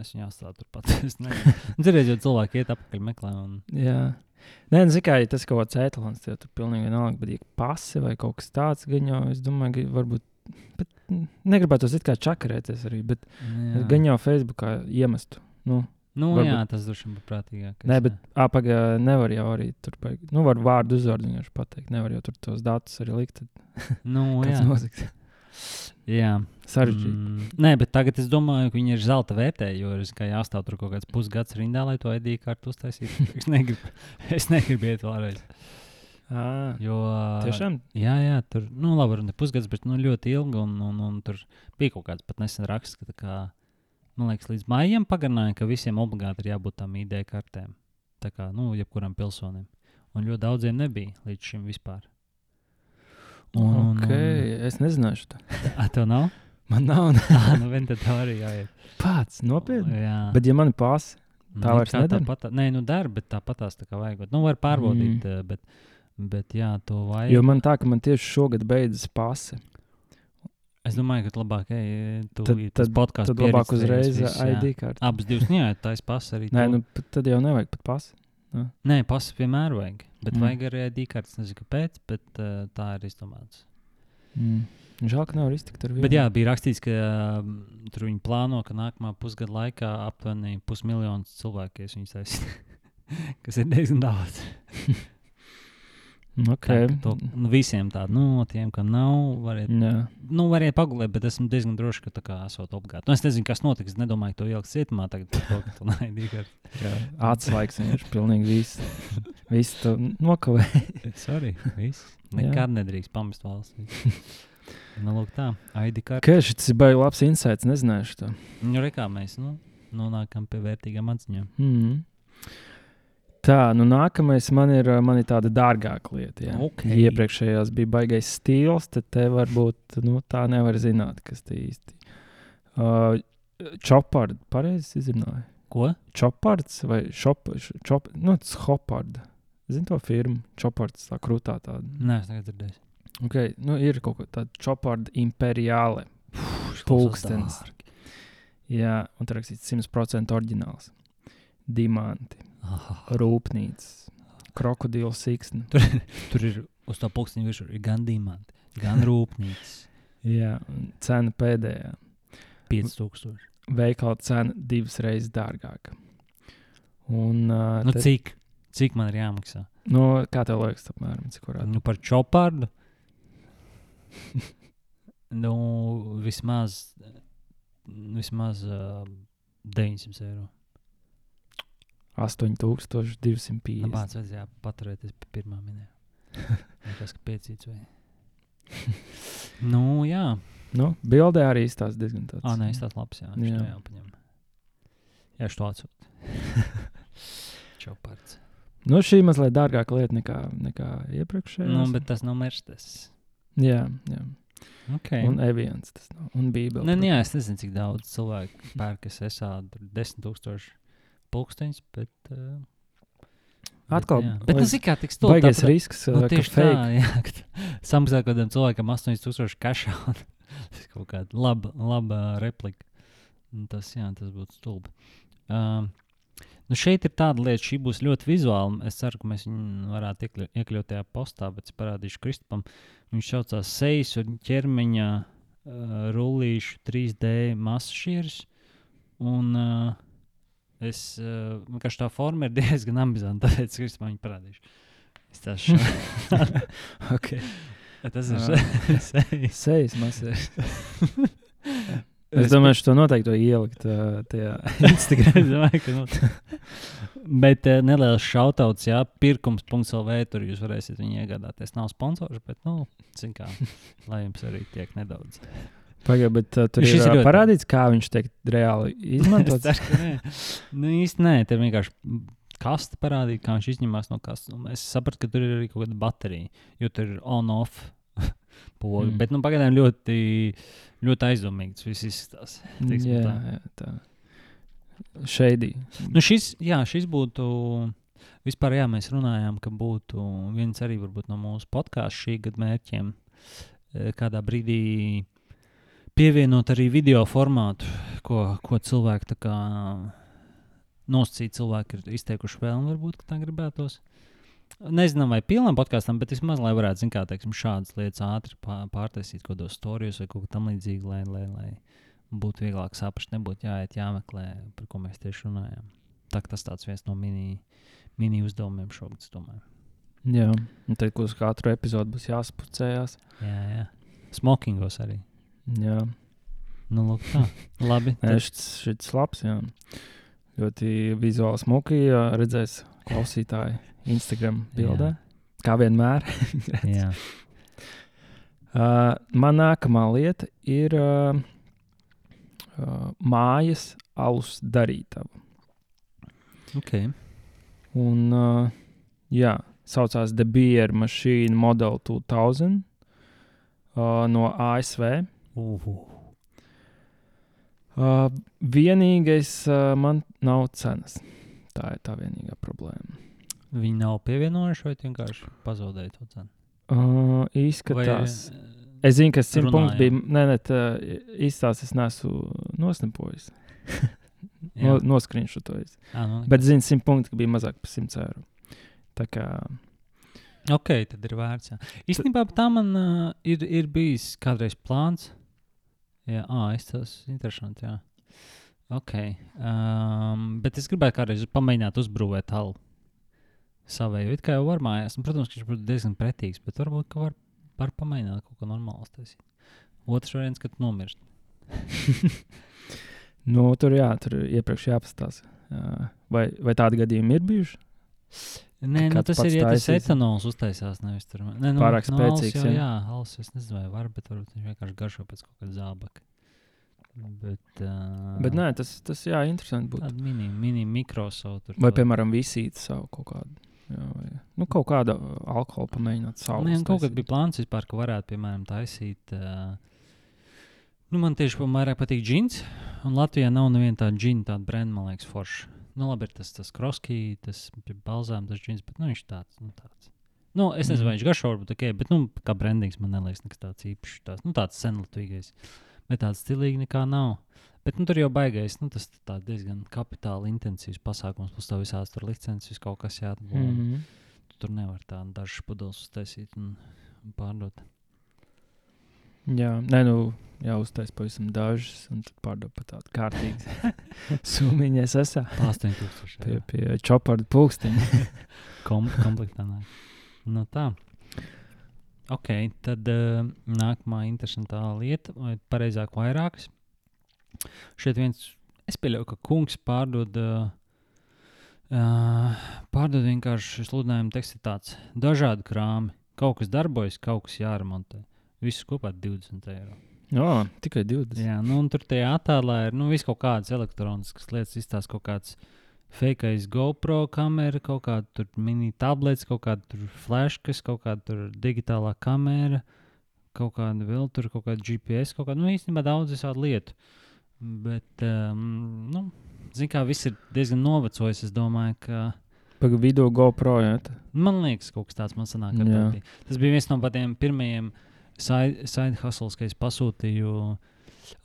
es viņu atstāju turpat. Nu, Dzirdiet, jau cilvēki iet apakaļ meklē. Un... Jā. Nē, nu, mērā, ja tas kaut kāds etalons, tad tur pilnīgi vienalga. Bet, ja pasi vai kaut kas tāds, gan jau, es domāju, ka varbūt. Bet negribētu to it kā čakarēties arī, bet jā. gan jau Facebookā iemestu. Nu, Nu, varbūt- jā, tas droši vien būtu prātīgāk. Nē, bet apakā nevar jau arī tur. Nu, var vārdu uzvārdu vienkārši pateikt. Nevar jau tur tos datus arī likt. Tad Nu, jā. nozigs. Jā. Sarežģīti. Mm, nē, bet tagad es domāju, ka viņi ir zelta vērtē, jo ir kā jāstāv tur kaut kāds pusgads rindā, lai to ID kartu uztaisītu. Es negribu, es negribu iet vēlreiz. Ah, Jo, tiešām? Jā, jā, tur nu, labi, ne pusgads, bet nu, ļoti ilgi. Un, un, un tur bija kaut kāds pat nesen raksts, ka kā, man liekas, līdz maijam pagarināja, ka visiem obligāti ir jābūt tam ID kartēm. Tā kā, nu, jebkuram pilsonim. Un ļoti daudziem nebija līdz šim vispār. Un, Ok, es nezināšu. A, tev nav? Man nav Tā, nu, tev arī jāiet. pats nopietni. Jā. Bet, ja man ir pasi, tā Nu, vairs nedara? tāpat- Nē, nu, der, bet tāpatās tā kā vajag. Nu, var pārbaudīt, mm. bet, bet, jā, to vajag. jo man tā, ka man tieši šogad beidzas pasi. Es domāju, ka labāk, ej, tu Tad- tas podkāsts. Tad labāk uzreiz ID karti. Abas divas, nu, jā, tā ir pasa arī. Nē, nu, tad jau nevajag pat pasi. Nē, pasa vienmēr vajag. Bet Mm. vajag arī ID kartes. Nezinu, kāpēc, bet uh, tā ir izdomāts. Mm. Žēl, ka nevar iztikt ar vienu. Bet jā, bija rakstīts, ka um, tur viņi plāno, ka nākamā pusgada laikā aptuveni pusmiljons cilvēku ies viņus taisīt. Kas ir diezgan daudz. okay. Tā, to, nu, visiem tādu, nu, tiem, kam nav, variet, Jā. nu, variet pagulēt, bet esmu diezgan drošs, ka tā kā esot obligāti. Nu, es nezinu, kas notiks. Nedomāju, ka to ieliks cietumā tagad to, ka tu naidīgi kartes. Jā, atslēgas viņš pilnīgi viss. Viss to nokavē. Sorry, viss. Nekad nedrīkst pamest valsts. Nu, lūk, tā, ID kartes. Kā šis ir baigi labs insights, nezināšu to. Nu, re, kā mēs nu, nonākam pie vērtīgām atziņām. Mm. Tā, nu nākamais man ir, man ir tāda dārgāka lieta. Jā. Ok. Iepriekšējās bija baigais stils, tad te varbūt nu, tā nevar zināt, kas te īsti. Uh, Čopard, pareizi izrunāju. Ko? Čopards vai šop, šop, nu, tas Hopard. Zini to firmu? Čopards, tā krūtā tāda. Nē, es tagad dzirdēju. Okay, nu, ir kaut tāds - Čoparda imperiāle. Pulkstenis. Jā, un tur rakstīts 100% oriģināls. Diamanti, Ah, rūpnīcas, krokodila siksna. tur ir uz tā pulksteņa virsū ir gan diamanti, gan rūpnīcas. Jā, cena pēdējā. 5000. Veikala cena divas reizes dārgāka. Un, uh, Nu, te- cik? Cik man ir jāmaksā? nu, kā tev liekas, apmēram, cik varētu? Nu, par čopardu. nu, vismaz, vismaz uh, 900 eiro. 8250. Nu, Bācis vajadzēja paturēties pie pirmā minēta. Tas, ka piecīts vai. nu, jā. Nu, bildē arī izstāsta diezgan tāds. Ah, nē, tas labs. Jā, Jā. jā. jāpaņem. Jā, es to atsūtu. Čopards. Nu, šī mazliet dārgāka lieta nekā, nekā iepriekšējā. Nu, bet tas nav Mercedes. Jā, jā. Okay. Un evians tas nav. Un bībeli. Nu, jā, es nezinu, cik daudz cilvēku pērk, kas esāda 10,000 pulksteņus, bet. Uh, Atkal, nu, kā tiks to Baigais risks, Nu, nu, ka tieši tā, jā, ka samaksā kaut kādam cilvēkam 8000 kašā. un Tas kaut kāda laba, laba replika. Un Tas, jā, tas būtu stulbi. Um, Nu, šeit ir tāda lieta, šī būs ļoti vizuāla. Es ceru, ka mēs viņu varētu iekļu, iekļaut tajā postā, bet es parādīšu Kristupam. Viņš saucās sejas un ķermeņa uh, rullīšu 3D masažieris. Un uh, es vienkārši tā forma ir diezgan ambizanta, tāpēc es viņu parādīšu. Es tā šādi. okay. Tas ir Jā. sejas. Sejas masēs. Es domāju, ka to noteikti ielikt uh, tajā Instagram. Bet uh, neliels šautauts, jā, pirkums.lv. Tur jūs varēsiet viņu iegādāties. Nav sponsors, bet, nu, zin kā, lai jums arī tiek nedaudz. Pagaidā, bet uh, tur Šis ir ir uh, ļoti- parādīts, kā viņš tiek reāli Es izmantots. ceru, ka nē. Nu, īsti nē, te vienkārši kasta parādīja, kā viņš izņemās no kastes. Es sapratu, ka tur ir arī kaut kāda baterija, jo tur ir on-off. poga. Mm. Bet nu, pagaidām ļoti, ļoti aizdomīgi tas viss izskatās. jā, tā. jā, tā. Šeidī. Nu šis, jā, šis būtu. Vispār, jā, mēs runājām, ka būtu viens arī no mūsu podkāstu šī gada mērķiem. eh, Kādā brīdī pievienot arī video formātu, ko, ko cilvēki tā kā nosacīti cilvēki ir izteikuši vēlmi, varbūt tā gribētos. Nezinām, vai pilnam podkāstam, bet vismaz, lai varētu, zināt, kā teiksim, šādas lietas ātri pā- pārtaisīt, kaut kādos storijos vai kaut kā tamlīdzīga, lai, lai, lai būtu vieglāk saprast, nebūtu jāiet, jāmeklē, par ko mēs tieši runājam. Tā, tas tāds viens no mini, mini uzdevumiem šogad, domāju. Jā, un tad uz katru epizodu būs jāspucējās. Jā, jā. Smokingos arī. Jā, Nu, lūk, tā. Labi. Nē, tad- šis, šis labs. Jā. Ļoti vizuāli smuki. jā, Redzēs klausītāji Instagram bildē. Kā vienmēr. Jā. Uh, man nākamā lieta ir uh, uh, mājas alus darītava. Okay. Un, uh, jā, saucās The Beer Machine Model 2000 uh, no ASV. Uh, Uh, vienīgais uh, man nav cenas. Tā ir tā vienīgā problēma. viņi nav pievienojuši vai vienkārši pazaudēja to cenu? Uh, izskatās. Vai, Es zinu, ka 100 punkti bija. Nē, nē, tā izstāsta, es neesmu nosnipojis. No, Noskriņšotojis. Ā, nu, Bet zinu, 100 punkti bija mazāk par 100 eiro. Tā kā Ok, tad ir vērts. Jā. Īstenībā tā man uh, ir, ir bijis kādreiz plāns. Jā, ah, tas ir interesanti. Jā. Ok. Um, bet es gribētu kādreiz pamēģināt uzbūvēt halu savēju. It kā jau var mājās. Un, protams, ka viņš būtu diezgan pretīgs, bet varbūt ka var, var pamēģināt kaut ko normālu taisīt. Otrs variants, kad nomirst. nu, tur, jā, tur iepriekš jāpastāsta. Jā. Vai, vai tādi gadījumi ir bijuši? Nē, nu, tas ir. Ja tas etanols uztaisās, nevis tur. Nē, nu, Pārāk nu, spēcīgs, jau, jā? Jā, alus es nezinu, vai var, bet varbūt viņš vienkārši garšo pēc kaut kāda zābaka. Bet, uh, Bet nē, tas, tas jā, interesanti būtu. Tāda mini, mini mikrosauta. Vai, piemēram, visīt savu kaut kādu. Jā, vai, nu, kaut kādu alkoholu pamēģināt savu. Nē, kaut kad bija plāns vispār, ka varētu, piemēram, taisīt. Uh, nu, man tieši vairāk patīk džins, un Latvijā nav neviena tāda džina, tāda brenda, man liekas, forša. Nu, labi, ir tas, tas kroskī, tas balzām, tas džins, bet nu, viņš tāds. Nu, tāds. Nu, es nezinu, vai viņš garšo, varbūt ok, bet nu, kā brandings man neliekas nekas tāds īpašs. Tāds, nu, tāds senlatvīgais. Bet tāds stilīgi nekā nav. Bet nu, tur jau baigais, nu, tas tā diezgan kapitāla intensīvs pasākums. Plus tam visās tur licences, kaut kas. Mm Mm. -hmm. Tu tur nevar tādu dažu pudeles uztaisīt un, un pārdot. Jā, nē, nu, jāuztais pavisam dažas, un tad pārdot pat tādu kārtīgu summu. Es esmu 8000 pie, pie čoparda pulksteņa. Kom komplektā. Nāk. Nu, tā. Ok, tad uh, nākamā interesantā lieta, vai pareizāk vairākas. Šeit viens, es pieļauju, ka kungs pārdod, uh, pārdod vienkārši sludinājumu tekstu ir tāds - dažādi krāmi. Kaut kas darbojas, kaut kas jāremontē. Viss kopā 20 eiro. Jā, tikai 20. Jā, nu, tur tajā attēlā ir nu, kaut kādas elektroniskas lietas, izstāsta kaut kāds fake GoPro kamera, kaut kāda mini tablets, kaut kāda flashkas, kaut kāda digitālā kamera, kaut kāda vēl tur, kaut kāda GPS, kaut kāda, nu, īstenībā daudz visādi lietu. Bet, um, nu, zin kā, viss ir diezgan novecojis, es domāju, ka. Pagaidām, video GoPro. Tā. Man liekas, kaut kas tāds man sanāk. bija. Tas bija viens no tādiem pirmajiem side, side hustles, ka es pasūtīju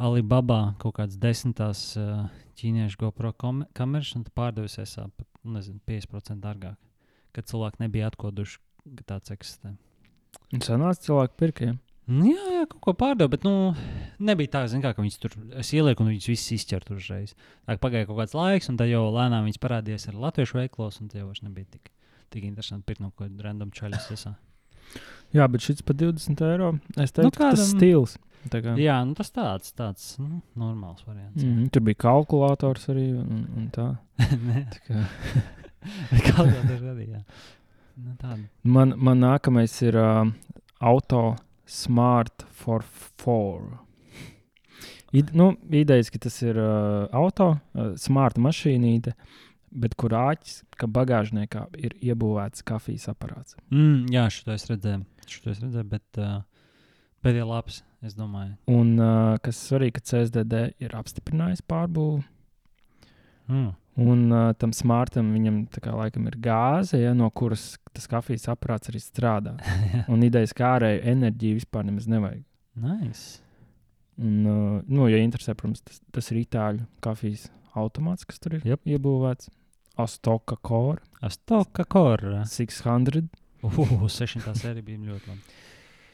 Alibaba kaut kādas desmitās uh, ķīniešu GoPro kameras, un pārdevis esā pat nu, nezinu, 50% dārgāk. Kad cilvēki nebija atkoduši, ka tāds eksistē. Un sanāca cilvēku pirkiem. Nu, jā, jā, kaut ko pārdevu, bet nu, nebija tā, kā, ka viņas tur es ielieku un viņas visas izķert uzreiz. Tā kā pagāja kaut kāds laiks, un tad jau lēnām viņas parādījās ar latviešu veiklos, un tie jau nebija tik, tik interesanti pirkt no kaut kāda random čaļas. Jā, bet šis par 20 eiro. Es teiktu, Nu, nu, ka tas kādam- stils. Kā, Jā, nu, tas tāds, tāds nu, normāls variants. mm, tur bija kalkulators arī. Un, un tā. Tā kā. Tas arī. Jā. Nu, tāda. man, man nākamais ir uh, auto Smart for 4. Id, nu, idejas, ka tas ir uh, auto, uh, smart mašīnīte, bet kur āķis, ka bagāžniekā ir iebūvēts kafijas aparāts. Mm, jā, šo es redzēju. Šo es redzēju, bet uh, pēdējā labs, es domāju. Un uh, kas svarīgi, ka CSDD ir apstiprinājis pārbūvi. Mm. Un uh, tam smartam viņam kā laikam ir gāze, ja, no kuras tas kafijas aparāts arī strādā. Un idejas kā ārēju enerģiju vispār nemaz nevajag. nice. Un, uh, nu, ja interesē, protams, tas, tas ir itāļu kafijas automāts, kas tur ir Jep. iebūvēts. Astoka Core Astoka kora. 600. Uh, 600 sērija bija ļoti labi.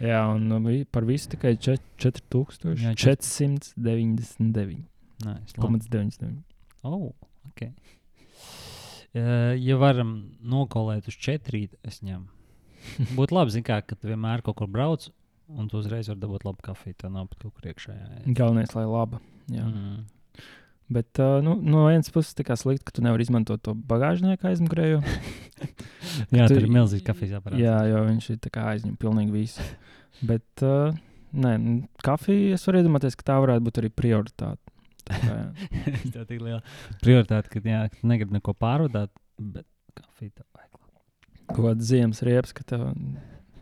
Jā, un vi- par visu tikai čet- Jā, 4499,99. Nice, labi. 99. Oh, ok. Uh, ja varam nokolēt uz četrīt, es ņemu. Būtu labi, zin kā, ka tu vienmēr kaut kur brauc, un tu uzreiz vari dabūt labu kafiju. Tā nav pat kaut kur iekšā. Jā, Galvenais, lai laba. Jā. Mm. Bet uh, nu, no vienas puses, tā kā slikti, ka tu nevari izmantot to bagāžnieku aizmugurējo. jā tu- tur ir milzīgs kafijas aparāts. Jā, jo viņš ir tā kā aizņem pilnīgi visu. Bet uh, nē, nu, kafija, es varu iedomāties, ka tā varētu būt arī prioritāte. Tā tā ir tik liela prioritāte, ka, jā, negribi neko pārvadāt, bet kafiju tev vajag. Kaut kāda ziemas riepas, ka tev.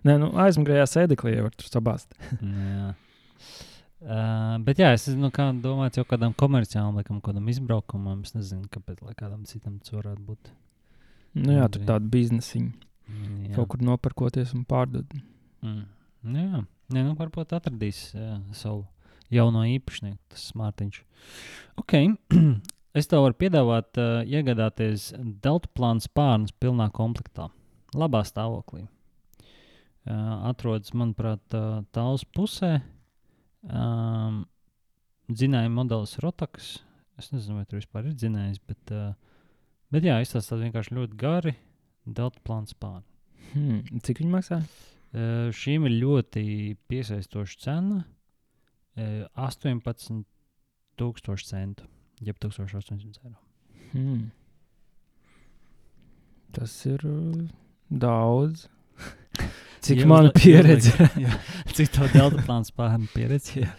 Nē, nu, aizmugurējā sēdeklī jau var tur sabāzt. Jā. Uh, bet jā, es nu, kā domāju, jau kādam komerciālam, laikam, kādam izbraukumam, es nezinu, kāpēc, kādam citam tas varētu būt. Nu, jā, tur tāda biznesiņa. Jā. Kaut kur nopirkoties un pārdot. Mm. Nu, jā, Nē, nu, varbūt atradīs jā, savu jauno īpašnieku, tas smartiņš. Ok, es tev varu piedāvāt uh, iegādāties Delta plānu spārnus pilnā komplektā, labā stāvoklī. Uh, atrodas, manuprāt, uh, tāls pusē. Um, Dzinēja modelis Rotaks. Es nezinu, vai tur vispār ir dzinējis, bet, uh, bet jā, izstāsta vienkārši ļoti gari Delta plānu spārni. Hmm. Cik viņi maksā? Uh, šīm ir ļoti piesaistoša cena. Uh, 18,000 centu, jeb 1800 eiro. Hmm. Tas ir uh, daudz. Cik Ja mana pieredze? jā. Cik tā delta plāns pāri pieredzi? Jā.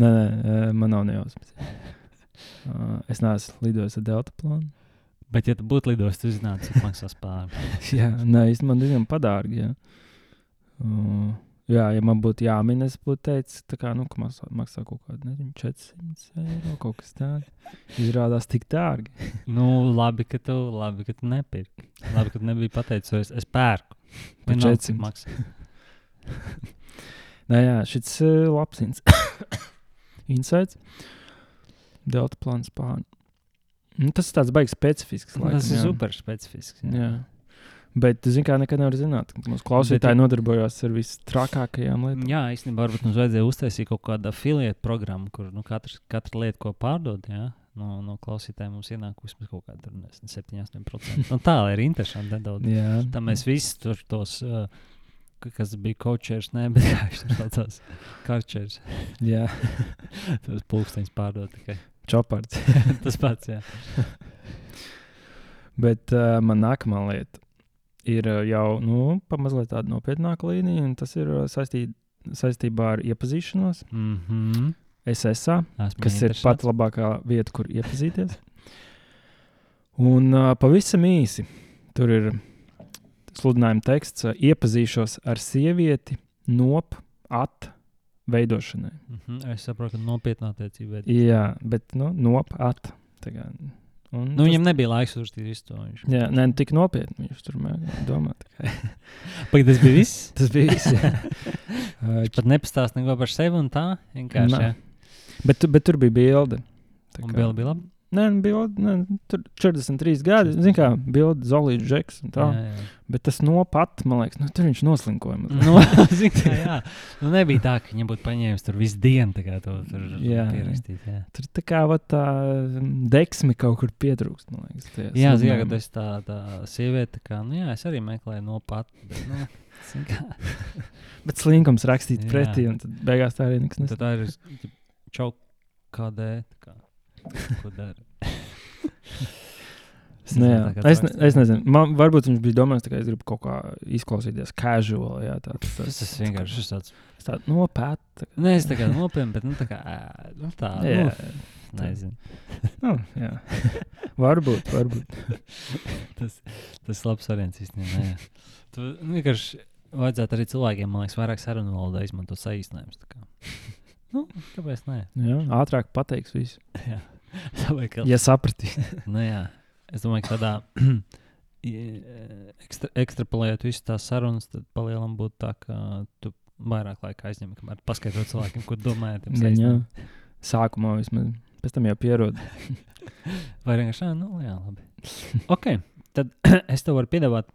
nē, nē, uh, man nav nejausmas. Uh, es neesmu lidojis ar Delta plānu. Bet, ja tu būtu lidojis, tu zinātu, cik maksās pāri. jā, nē, īstenībā man diezgan padārgi. Jā. Uh, jā, ja man būtu jāmin, es būtu teicis, tā kā, nu, ka maksā, maksā kaut kāda, nezinu, 400 eiro, kaut kas tāds. Izrādās tik dārgi. Nu, labi, ka tu, labi, ka tu nepirki. Labi, ka tu nebija pateicis, es, es pērku. Par Vienalga, cik 400. maksā. Nē, jā, šis uh, labs ins insights. Delta plāns pāri. Nu, tas ir tāds baigs specifisks. Laikam, Tas ir jā. super specifisks. jā. Jā. Bet, zināmā mērā, nekad nevar zināt. Mūsu klausītāji nodarbojās ar vistrakākajām lietām. Jā, īstenībā varbūt mums vajadzēja uztaisīt kaut kādu afiliētu programmu, kur nu, katrs, katra lieta, ko pārdod, jā, no, no klausītājiem mums ienāk vismaz kaut kāda tur, nezinu, 7-8%. Nu, tā ir interesanti nedaudz. Jā. Tā mēs visi tur tos, uh, ka- kas bija kočers, ne, saucās, karčers, Jā. tos pulksteņus pārdod tikai. Čopards. Tas pats, jā. Bet uh, man nākamā lieta ir uh, jau nu, pamazliet tāda nopietnāka līnija, un tas ir saistī, saistībā ar iepazīšanos. Mm -hmm. SSA, Esmu kas ir pati labākā vieta, kur iepazīties. Un uh, pavisam īsi tur ir sludinājuma teksts, uh, iepazīšos ar sievieti nop at veidošanai. Mm -hmm. Es saprotu, ka nopietnā attiecība. Jā, bet nu, nop at. un Nu, viņam nebija laiks uzrakstīt visu to. Viņš... Jā, nē, nu, tik nopietni viņš tur tikai. Pagaid, tas bija viss. Tas bija viss. Viņš pat nepastāstīja neko par sevi un tā. Vienkārši. Bet, bet tur bija bilde. Tā kā- bija bija labi. Nē, bilde, nē, tur 43 gadi. Zini, kā bilde, Zolīts, Džeks. Jā, jā. Bet tas no pat, man liekas, nu, tur viņš noslinkoja. mazliet. Nu, zini, kā, jā. Nu, nebija tā, ka viņam būtu paņēmis tur visu dienu, tā kā to tur Jā, pierakstīt. Jā, Tur tā kā va, tā mm, deksme kaut kur pietrūkst. Liekas, tajā jā sludinājumā. ka tas tā, tā sieviete, kā, nu jā, es arī meklēju no pat, bet, nu, Bet slinkums rakstīt Jā. pretī, un tad beigās tā arī nekas ir čau kādē, kā, ko dara. Es Nu, jā. Es, ne, es nezinu, man varbūt viņš bija domājis, ka es gribu kaut kā izklausīties casual. Jā, tā, tā, Tas ir vienkārši tas tāds. tā nopēta. Nē, es kā nopietni, bet, nu, tā kā, nu, tā, Jā, nu, nezinu. nu, jā. varbūt, varbūt. Tas, tas ir labs variants īstenībā. Tu vienkārši vajadzētu arī cilvēkiem, man liekas, vairāk sarunu valodā izmantot saīsinājumus. Tā. Nu, kāpēc nē? Jā, ātrāk pateiks visu. Jā. Vai kā- Ja sapratīs. Nu, jā. Es domāju, ka tādā i- ekstra, ekstrapolējot visu tās sarunas, tad palielam būtu tā, ka tu vairāk laika aizņem, kamēr paskaidro cilvēkiem, ko domā ar tiem Gan jā. Sākumā vismaz. Pēc tam jau pierod. Vai vienkārši, ā, nu, jā, labi. ok, tad es tev varu piedāvāt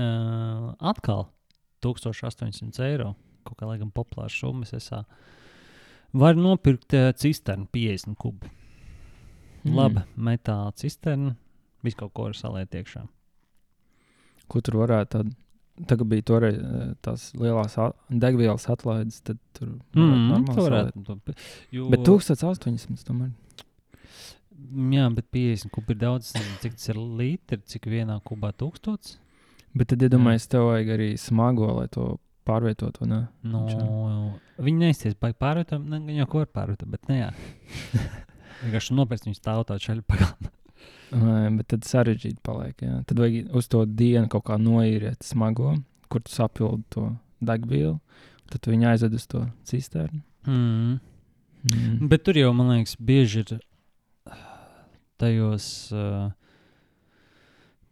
uh, atkal 1800 eiro. Kaut kā laikam populārs šūmas esā. Var nopirkt uh, cisternu 50 kubu. Mm. Labi, metāla cisterna. Visu kaut ko var saliet iekšā. Ko tur varētu tad? Tagad bija toreiz tās lielās degvielas atlaides, tad tur Mm, normāli tu saliet. varētu pi- jo, Bet 1800 tomēr. Jā, bet 50 kubi ir daudz. Cik tas ir litri, cik vienā kubā tūkstots? Bet tad iedomājieties, tev vajag arī smago, lai to pārvietotu. vai Ne? No, viņi neizties pārvietot, ne, gan jau ko var pārvietot, bet jā. Vienkārši nopērts viņu stāv tā čaļa pagalmā. Bet tad sarežģīti paliek. Jā. Tad vajag uz to dienu kaut kā noīrēt smago, kur tu sapildi to degvielu. Tad tu viņu aizved uz to cisternu. Mm. Mm. Bet tur jau, man liekas, bieži ir tajos uh,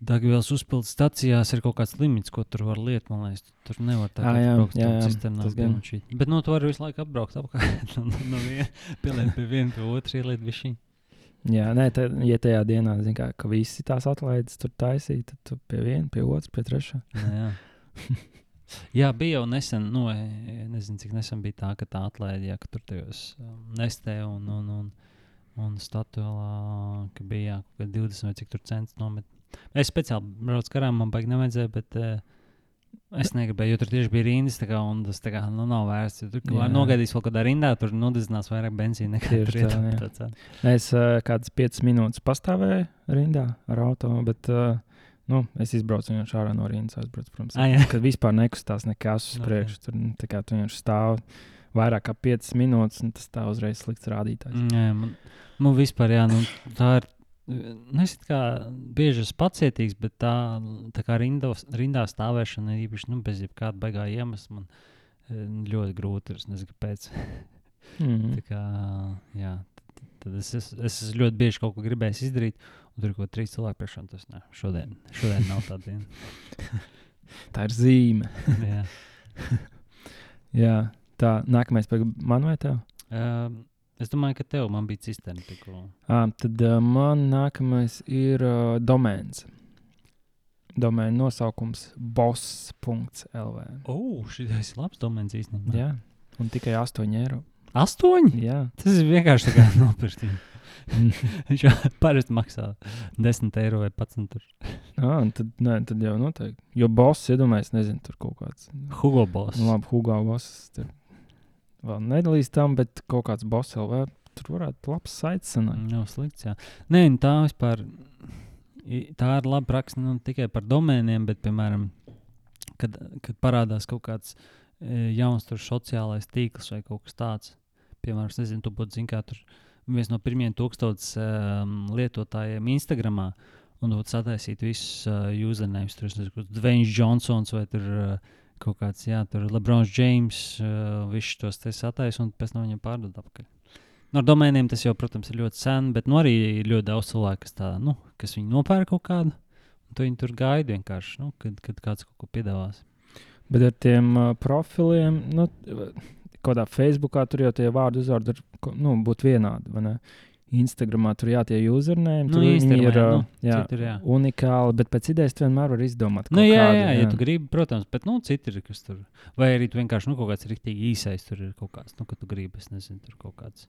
degvielas uzpildes stacijās ir kaut kāds limits, ko tur var lietot. Man liekas, tur nevar tā kā jā, braukt jā, jā, cisternā. tas gan. pilnšķīt. Bet no to var visu laiku apbraukt apkārt. no, no viena, pieliet pie viena, pie otra, ieliet višķi. Jā, nē, tad, ja tajā dienā zin, kā, ka visi tās atlaides tur taisīja, tad tu pie viena, pie otras, pie trešā. Jā. jā, bija jau nesen, nu, e, nezinu, cik nesen bija tā, ka tā atlaide, ja, tur tajos um, nestē un, un, un, un statūlā, ka bija jā, kaut kādi 20 vai cik tur centus nomet. Es speciāli braucu garām, man baigi nevajadzēja, bet uh, es negribēju, jo tur tieši bija rindas, tā kā, un tas tā kā, nu, nav vērts. jo Tur Jā. var nogaidīt vēl kādā rindā, tur nodedzinās vairāk benzīna nekā tur tā, iedot jā. to cenu. Es uh, kādas 5 minūtes pastāvēju rindā ar auto, bet uh, nu, es izbraucu vienkārši ārā no rindas. Aizbraucu, protams, Ah, kad vispār nekustās nekas uz priekšu. Tur nu, tā kā tu vienkārši stāv vairāk kā 5 minūtes, un tas tā uzreiz slikts rādītājs. Jā, man, man vispār, jā, nu, tā ir. Nezinu, kā bieži esmu pacietīgs, bet tā, tā kā rindos, rindā stāvēšana ir īpaši nu, bez jebkāda baigā iemesla. Man eh, ļoti grūti ir. Es nezinu, kāpēc. Mm. Tā kā, jā, tad, tad es, es, es ļoti bieži kaut ko gribējis izdarīt, un tur ir kaut kā trīs cilvēki priekšā. Tas ne, šodien, šodien nav tāda diena. Tā ir zīme. jā. Jā, tā nākamais pēc man vai tev? Um, es domāju, ka tev bija cisterna tikko. À, tad uh, man nākamais ir uh, domēns. Domēna nosaukums boss.lv. Oh, šis ir labs domēns īstenībā. Jā, un tikai 8 eiro. Astoņi? Jā, Tas ir vienkārši kā nopirkt. Viņš parasti maksā 10 eiro vai 11. Tur. ah, tad, nē, tad jau noteikti. Jo boss, iedomājieties, nezinu, tur kaut kāds. Hugo Boss. Nu, labi, Hugo boss. Tur vēl nedalīs tam, bet kaut kāds boss LV. Tur varētu labs saites sanākt. Nav slikts. Jā. Nē, nu tā vispār. Tā ir laba praksa ne tikai par domēniem, bet, piemēram, kad, kad parādās kaut kāds e, jauns tur sociālais tīkls vai kaut kas tāds. Piemēram, es nezinu, tu būtu zini, kā tur viens no pirmajiem tūkstotis um, lietotājiem Instagram. Un tu sataisīt visus uh, usernames. Tur ir Dvains Johnsons vai tur, uh, kaut kāds, jā, tur Lebrons James. Uh, Visus tos te sataisīt un pēc tam viņam pārdot atpakaļ. No domēniem tas jau, protams, ir ļoti sen, bet nu, arī ir ļoti daudz cilvēku, kas, tā, nu, kas viņu nopērk kaut kādu. un Tu viņu tur gaidi vienkārši, nu, kad, kad kāds kaut ko piedāvās. Bet ar tiem uh, profiliem, nu, kādā Facebookā tur jau tie vārdu uzvārdi nu, būt vienādi. vai ne? Instagramā tur jā, tie username, Nu, tur viņi ir jā, nu, jā, citur, jā. unikāli, bet pēc idejas vienmēr vari izdomāt. Nu, jā, kādu, jā, ja tu gribi, protams, bet nu, citi ir, kas tur. Vai arī tu vienkārši nu, kaut kāds rīktīgi īsais, tur ir kaut kāds, nu, ka tu gribi, es nezinu, tur kaut kāds.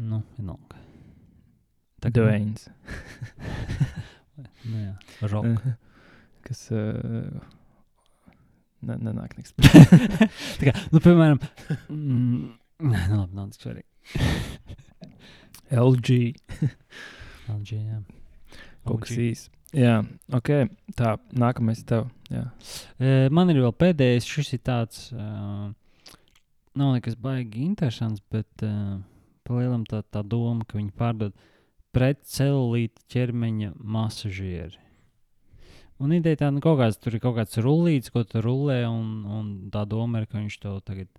Nu, vienalga. Tā kā- Dvains. Nu, jā, rock. Kas uh, ne, nenāk nekas. Tā kā, nu, piemēram, mm, nē, nu, labi, nav tik svarīgi. LG. LG, jā. Kaut kas īsts. Jā, ok. Tā, nākamais tev. Jā. Man ir vēl pēdējais, šis ir tāds, uh, nav nekas baigi interesants, bet uh, palielam tā, tā doma, ka viņi pārdod pret celulīta ķermeņa masažieri. Un ideja tā, nu, kaut kāds, tur ir kaut kāds rullīts, ko tu rulē, un, un tā doma ir, ka viņš tev tagad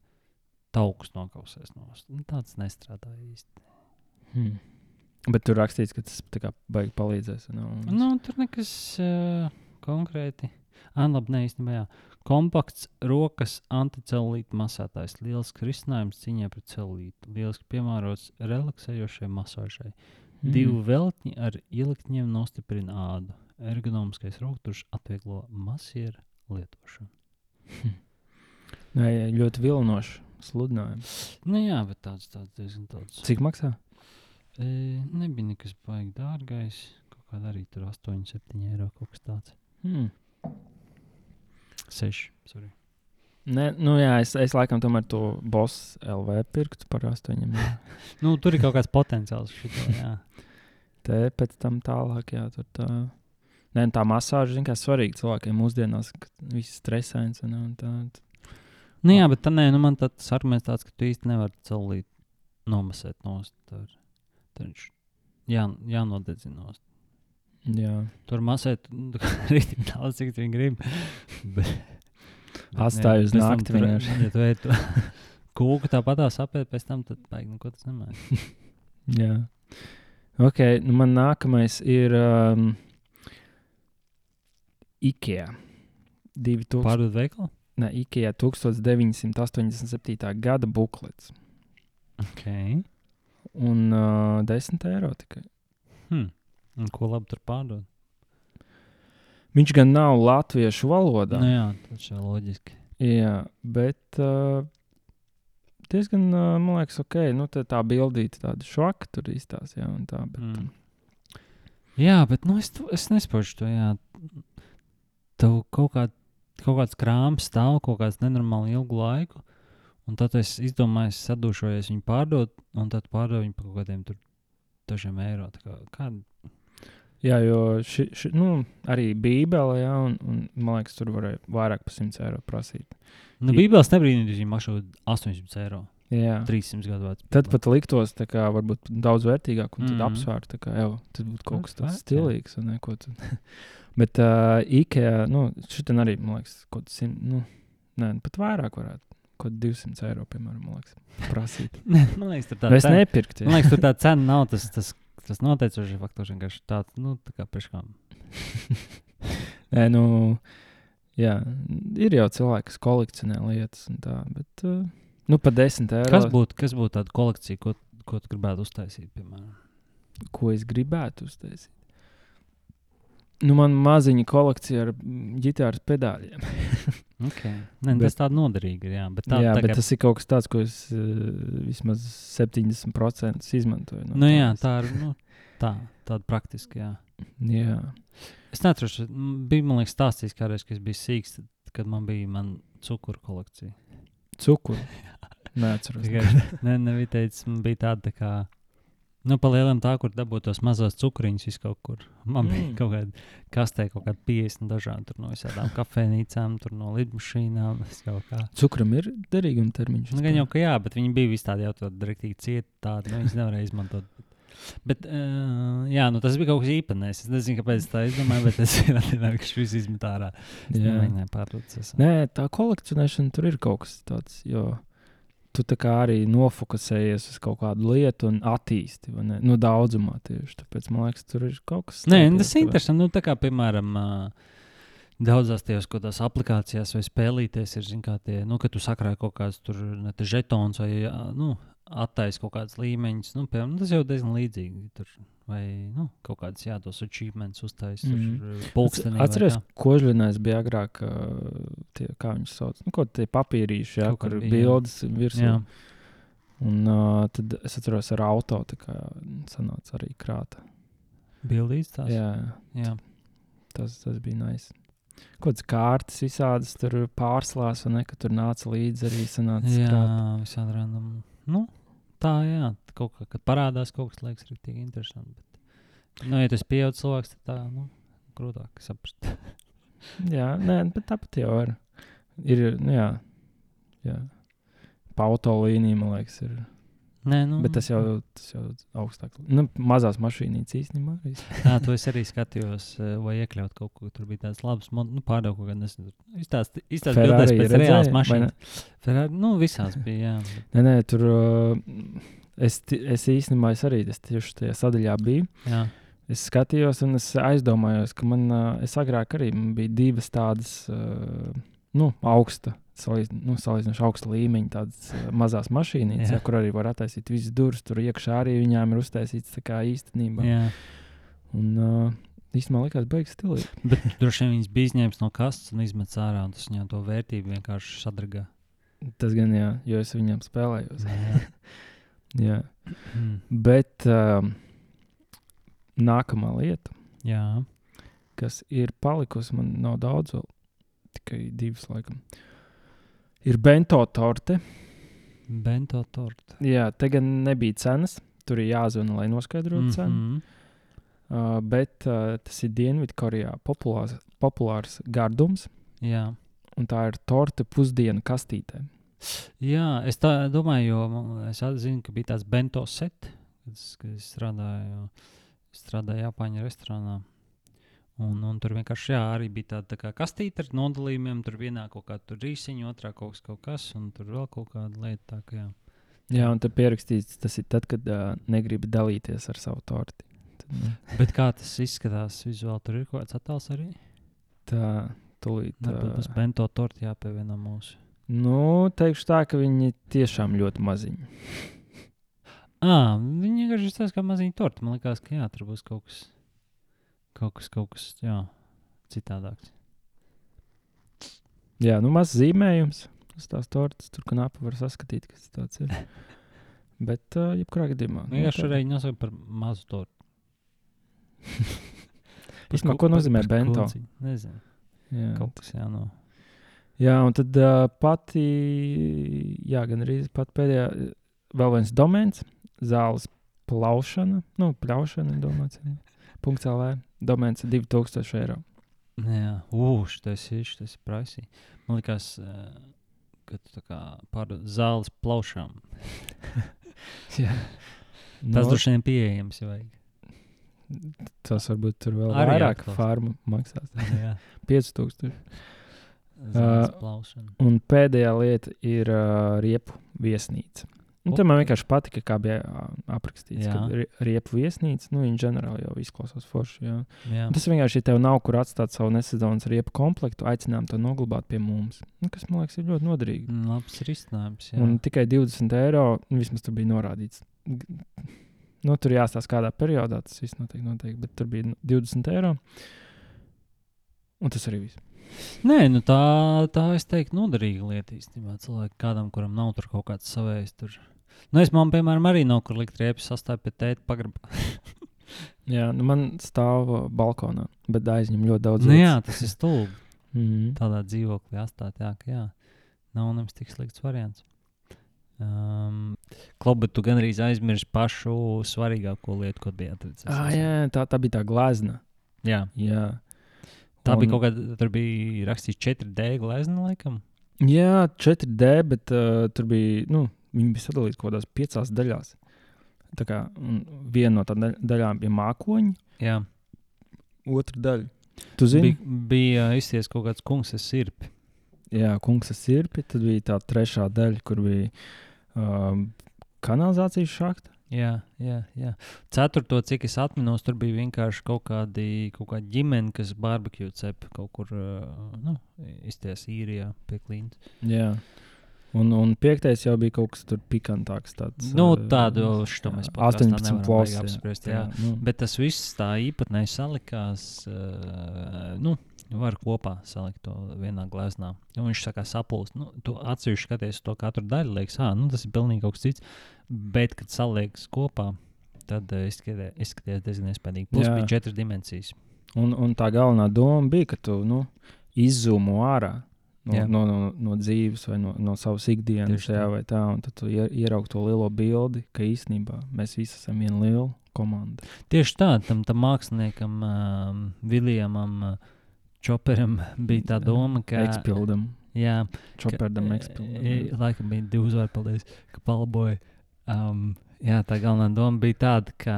taukus nokausēs no nu, tāds nestrādā īsti. Hmm. Bet tur rakstīts, ka tas kā baigi palīdzēs. Nu, Nu, tur nekas uh, konkrēti. Ah, labi, nē, īstenībā jā. Kompakts rokas anticelulīta masētājs. Lielisks risinājums cīņā pret celulītu. Lieliski piemērots relaksējošai masāžai. Mm. Divi veltņi ar ieliktņiem nostiprina ādu. Ergonomiskais rokturš atvieglo masieru lietošanu. Nē, jā, ļoti vilinošs sludinājums. Nu jā, bet tāds, tāds diezgan tāds. Cik maksā? E, nebija nekas baigi dārgais. Kaut kādā arī tur 8, 7 eiro kaut kas tāds. Hmm. 6. Sorry. Nē, nu jā, es, es laikam tomēr to boss LV pirktu par astoņiem. jā. Nu, tur ir kaut kāds potenciāls. Šito, jā. Te pēc tam tālāk, jā, tur tā. Nē, tā masāža, mērā, svarīga cilvēkiem mūsdienās, kad viss stresains un, un tā. Nu, jā, bet tā nē, nu, man tā- tas arguments tāds, ka tu īsti nevari celīt nomasēt nost. Tur, tur viņš jā, jānodedzina nost. Jā, Tur masēt nu, tik daudz, cik viņi grib. Bet, Atstāj uz nakti vienkārši. Ja tu ej to kūku tāpat sapēt, pēc tam tad baigi neko tas nemēģina. jā. Ok, nu man nākamais ir um, IKEA. 2000, Pārdod veikalu? ne, IKEA 1987. gada buklets. Ok. Un uh, 10 eiro tikai. Hmm. Un ko labi tur pārdod? Viņš gan nav latviešu valodā. Nu, jā, tas ir loģiski. Jā, bet uh, diezgan, uh, man liekas, ok. Nu, tā, tā bildīte tāda švaka tur izstāsta. Jā, un tā, bet, Mm. Jā, bet nu, es, to- es nespožu to. Jā. Tev kaut, kā, kaut kāds krāms stāv kaut kāds nenormāli ilgu laiku. Un tad es izdomāju, sadūšojies viņu pārdot, un tad pārdevu viņu par kaut kādiem dažiem eiro. Kā, kāda? jā, jo ši, ši, nu, arī Bībele, jā, un, un man liekas, tur varēja vairāk par 100 eiro prasīt. Nu, I- Bībeles nebrīnīt, ka viņi maksā 800 eiro. Jā. 300 gadu vecs. Tad pat liktos, kā varbūt daudz vērtīgāk, un tad Mhm. apsvērt, tā kā jau tas būtu kaut kas tāds stilīgs. neko tad- Bet uh, IKEA, nu, šitam arī, man liekas, kaut kas, nu, nē, pat vairāk varētu. Kaut 200 eiro, piemēram, man liekas, prasīt. man liekas, tur Tā tā es cena- nepirktu. Man liekas, tur tā cena nav tas, tas, tas noteicošais faktors. Vienkārši tāds, nu, tā kā priekškām. Nē, nu, jā, ir jau cilvēki, kas kolekcionē lietas un tā, bet, uh, nu, pa 10 eiro. Kas būtu kas būt tāda kolekcija, ko, ko tu gribētu uztaisīt, piemēram? Ko es gribētu uztaisīt? Nu, man maziņa kolekcija ar ģitāras pedāļiem. Okay. Nē, Bet- tas tāds noderīgs ir. Jā, bet tā, jā, tagad, bet tas ir kaut kas tāds, ko es uh, vismaz 70% izmantoju. no nu, jā, tādas. tā ir nu, tā, tāda praktiska. Jā. jā. Es neatceros, bija man liekas, stāstījis kādreiz, kad es biju sīgs, kad man bija man cukuru kolekcija. Cukuru. Neatceros. Tikai ne, nebija teicis, man bija tāda tā kā. Nu, pa lielam tā, kur dabūt tos mazos cukuriņus vis kaut kur. Man bija Mm. kaut kāda kastē, kaut kāda 50 dažādi tur no visādām kafejnīcām, no lidmašīnām. Cukram ir derīguma termiņš. Nu, gan jau, ka jā, bet viņi bija visi tādi jau tādi direktīgi cieti, tādi, nu, viņas nevarēja izmantot. Bet, uh, jā, nu, tas bija kaut kas īpatnējs. Es nezinu, kāpēc tā izdomāju, bet es vienkārši visu izmetu ārā. Es Jā. nemēģināju pārdot. Nē, tā kolekcionēšana tur ir kaut kas tāds. Jo tu tā kā arī nofokusējies uz kaut kādu lietu un attīsti. Nu, daudzumā tieši. Tāpēc man liekas, tur ir kaut kas. Nē, slēpjies tas ir interesanti. Nu, tā kā, piemēram, Daudzās tajās kaut kādās aplikācijās vai spēlītēs ir, zin, kā tie, nu, ka tu sakrāji kaut te žetons vai, nu, attais kaut kāds līmeņus. Nu, piemēram, tas jau diezgan līdzīgi. Tur, vai nu, kaut kādas jādos achievements uztais. Mhm. Mm. Pulkstenī. vai Atceries, kā. kožļinājums bija agrāk, uh, tie, kā viņš sauc, nu, kaut tie papīrīši, jā, Kaut kur bija, bildes virsū. Jā. Un uh, tad es atceros ar auto, tā kā sanāca arī krāta. Bildīts tās. Jā, Jā. tas, tas bija nice. Kaut kādas kārtas visādas tur pārslās, un ne, tur nāca līdzi arī sanāca Jā, krāta. visādi random. Nu, tā, jā. Kaut kā, kad parādās kaut kas, liekas, rīktīgi interesanti. Bet, nu, ja tas pieaug cilvēks, tad tā, nu, grūtāk saprast. Jā, nē, bet tāpat jau var. Ir, nu jā, jā. Pa auto līniju, man liekas, ir. Nē, nu, Bet tas jau, jau augstāk. Nu, mazās mašīnītes īstenībā. Tā, to es arī skatījos, eh, vai iekļaut kaut ko. Tur bija tāds labs, mon- nu, pārdevums, kaut kāda nezinu. Izstāst, izstāst Ferrari bildēs pēc vai mašīnas. Ferrari, nu, visās bija, jā. Nē, nē, tur uh, es, es īstenībā es arī es tieši tajā sadaļā biju. jā. Es skatījos, un es aizdomājos, ka man, uh, es agrāk arī man bija divas tādas, nu, augsta, salīdz, nu, salīdzinoši augsta līmeņa, tādas uh, mazas ja, kur arī var attaisīt visas durvis. Tur iekšā arī viņām ir uztaisīts tā kā īstenībā. jā. Un uh, īstenībā likās, beigas stilīgi. Bet droši vien viņas bija izņēmis no kastes un izmetis ārā, un tas viņam to vērtību vienkārši sadragā. Tas gan jā, jo es viņam spēlējos. Jā. jā. Mm. Bet um, nākamā lieta. jā. kas ir palikusi, man nav daudz, vēl tikai divas, laikam. Ir bento torte. Bento torta. Jā, te gan nebija cenas. Tur ir jāzvana, lai noskaidrotu mm -hmm. cenu. Uh, bet uh, tas ir Dienvidkorejā populārs, populārs gardums, Jā. un tā ir torte pusdienu kastītē. Jā, es tā domāju, jo es zinu, ka bija tāds bento set, kad es, strādāju, strādāju Japāņu restorānā. Un, un tur vienkārši jā, arī bija tāda tā kastīte ar nodalījumiem. Tur vienā kaut kāda rīsiņa, otrā kaut kas, kaut kas, un tur vēl kaut kāda lieta. Tā, ka, jā. Jā, un tur pierakstīts, tas ir tad, kad uh, negribi dalīties ar savu torti. Tad, nu, Bet kā tas izskatās vizuāli, tur ir kaut kāds attēls arī. tā, tūlīt. Varbūt tas bento torti jāpievieno mūsu. nu, teikšu tā, ka viņi tiešām ļoti maziņi. Ah, viņi vienkārši ir tāds kā maziņš torts. Man liekas, ka jā, tur būs kaut kas, kaut kas, kaut kas jā, citādāks. Jā, nu mazs zīmējums. Tas tās tortes, tur kanāpa var saskatīt, kas tas ir. Bet, uh, jebkurā gadījumā. Nu, jā, šoreiz nosaukt par mazu tortu. Īstenībā, ko nozīmē bento? kunciņu. Nezinu. Jā, Kaut kas jāno. jā un tad uh, pati, jā, gan arī pat pēdējā, vēl viens domēns, zāles plaušana, nu, pļaušana, domāts, punkts LV, domēns 2000 eiro. Jā, ūš, tas ir tas ir prasī. Man liekas, eh, ka tu tā kā pārdod zāles plaušām. Tas droši vien pieejams. ja vajag. tas varbūt tur vēl Arī vairāk farmu maksās. Jā, 5000. zāles Uh. Un pēdējā lieta ir uh, riepu viesnīca. Nu, tā man vienkārši patika, kā bija aprakstīts. Jā. ka ri- Riepu viesnīca, nu, viņa ģenerāli jau izklausās forši. Jā. Jā. Tas vienkārši, ja tev nav kur atstāt savu nesezonas riepu komplektu, aicinām to noglabāt pie mums. Nu, kas man liekas, ir ļoti noderīgi. Mm, Labs risinājums. Jā. Un tikai 20 eiro, nu, vismaz tur bija norādīts. Nu, tur jāstāsta, kādā periodā tas viss notiek, notiek, bet tur bija nu, 20 eiro. Un tas arī viss. Nē, nu tā, tā es teiktu, noderīga lieta īstenībā. Cilvēkam, kādam, kuram nav tur kaut kāds savējs. Tur. Nu, es man, piemēram, arī nav kur likt riepas sastāvēt pie tēta pagrabā. Jā, nu, man stāv uh, balkonā, bet aizņem ļoti daudz Nu, jā, tas ir stulbi. Mhm. Tādā dzīvoklī atstāt, jā, ka jā, nav nemaz tik slikts variants. Um, Klobi, tu gan arī aizmirsti pašu svarīgāko lietu, ko bija atricis. Ah, jā, tā, tā bija tā glezna. jā. Jā, Tā Un- bija kaut kāda, tur bija rakstīts 4D glezna, laikam. jā 4D, bet uh, tur bija, nu, viņi bija sadalīti kaut kādās piecās daļās. Tā kā viena no tādām daļām bija mākoņi, Jā, otra daļa. Tu zini, bija, bija izties kaut kāds kungs ar sirpi. Jā, kungs ar sirpi. Tad bija tā trešā daļa, kur bija um, kanalizācijas šakta. Jā, jā, jā. Ceturto, cik es atminos, tur bija vienkārši kaut kādi kaut kāda ģimene, kas barbekju cep kaut kur nu, izties īrijā pie klīnas. Jā. Un, un piektais jau bija kaut kas tāds pikantāks. Tāds, Nu, tādu šo mēs jā, 18 plus. jā. apspriest. Jā. nu, Bet tas viss tā īpatnēji salikās. Uh, nu, var kopā salikt to vienā glezniecībā. Nu, viņš kā sapulst. Nu, tu atsevišķi skaties to katru daļu, liekas, ah, nu, tas ir pilnīgi kaut kas cits. Bet, kad saliekas kopā, tad uh, izskaties, izskaties diezgan iespaidīgi. Plus Jā. bija četras dimensijas. Un, un tā galvenā doma bija, ka tu nu, izzūmo ārā no, Jā. no, no, no dzīves vai no, no savas ikdienas, Tieši šajā tā. vai tā. Un tad tu ier- ieraugi to lielo bildi, ka īstenībā mēs visi esam viena liela komanda. Tieši tā, tam, tam māksliniekam, uh, Viljamam uh, Čoperam bija tā doma, ka. Ekspildam, Jā, čoperdam, ekspildam. e, Laikam bija divi uzvārdi, paldies, ka palaboja. Um, jā, tā galvenā doma bija tāda, ka,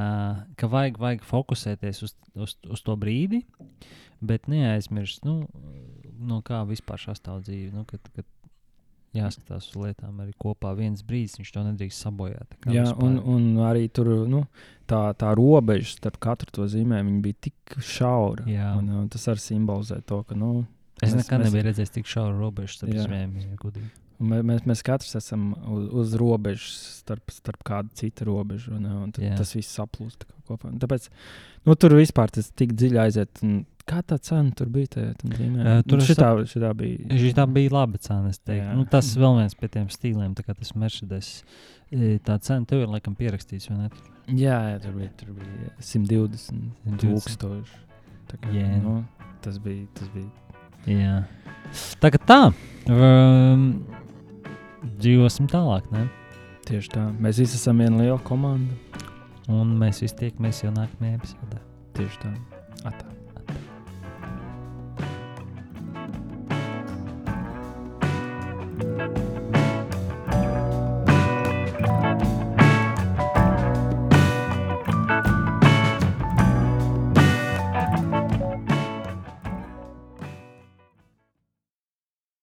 ka vajag, vajag fokusēties uz, uz, uz to brīdi, bet neaizmirst, nu, no kā vispār sastāv dzīve. Nu, kad, kad jāskatās uz lietām arī kopā. Viens brīdis viņš to nedrīkst sabojāt. Jā, un, un arī tur nu, tā, tā robeža starp katru to zīmēm bija tik šaura. Un, un tas arī simbolizē to, ka nu, es mēs- nekad mēs- nebiju redzējis tik šauru robežu starp zvēm, ja godīgi. mē, mēs, mēs katrs esam uz, uz robežas starp, starp kādu citu robežu. Un, un tad, tas viss saplūst kopā. Tāpēc nu, tur vispār tas tik dziļi aiziet. Un Kā tā cena tur bija? Tajā? Ē, tur Nu, šitā, šitā bija. Šī tā bija laba cena. Nu, tas vēl viens pie tiem stīliem, tā kā tas Mercedes. Tā cena tev ir laikam pierakstīts, vai ne? Jā, jā tur, bija, tur bija 120 120. tūkstoši. Tā kā, Jēna. nu, tas bija. Tas bija Jā. Tā kā tā. Um, dzīvosim tālāk, ne? tieši tā. Mēs visi esam viena liela komanda. Un mēs visi tiekamies jau nākamajā epizodē. Tieši tā. Atā.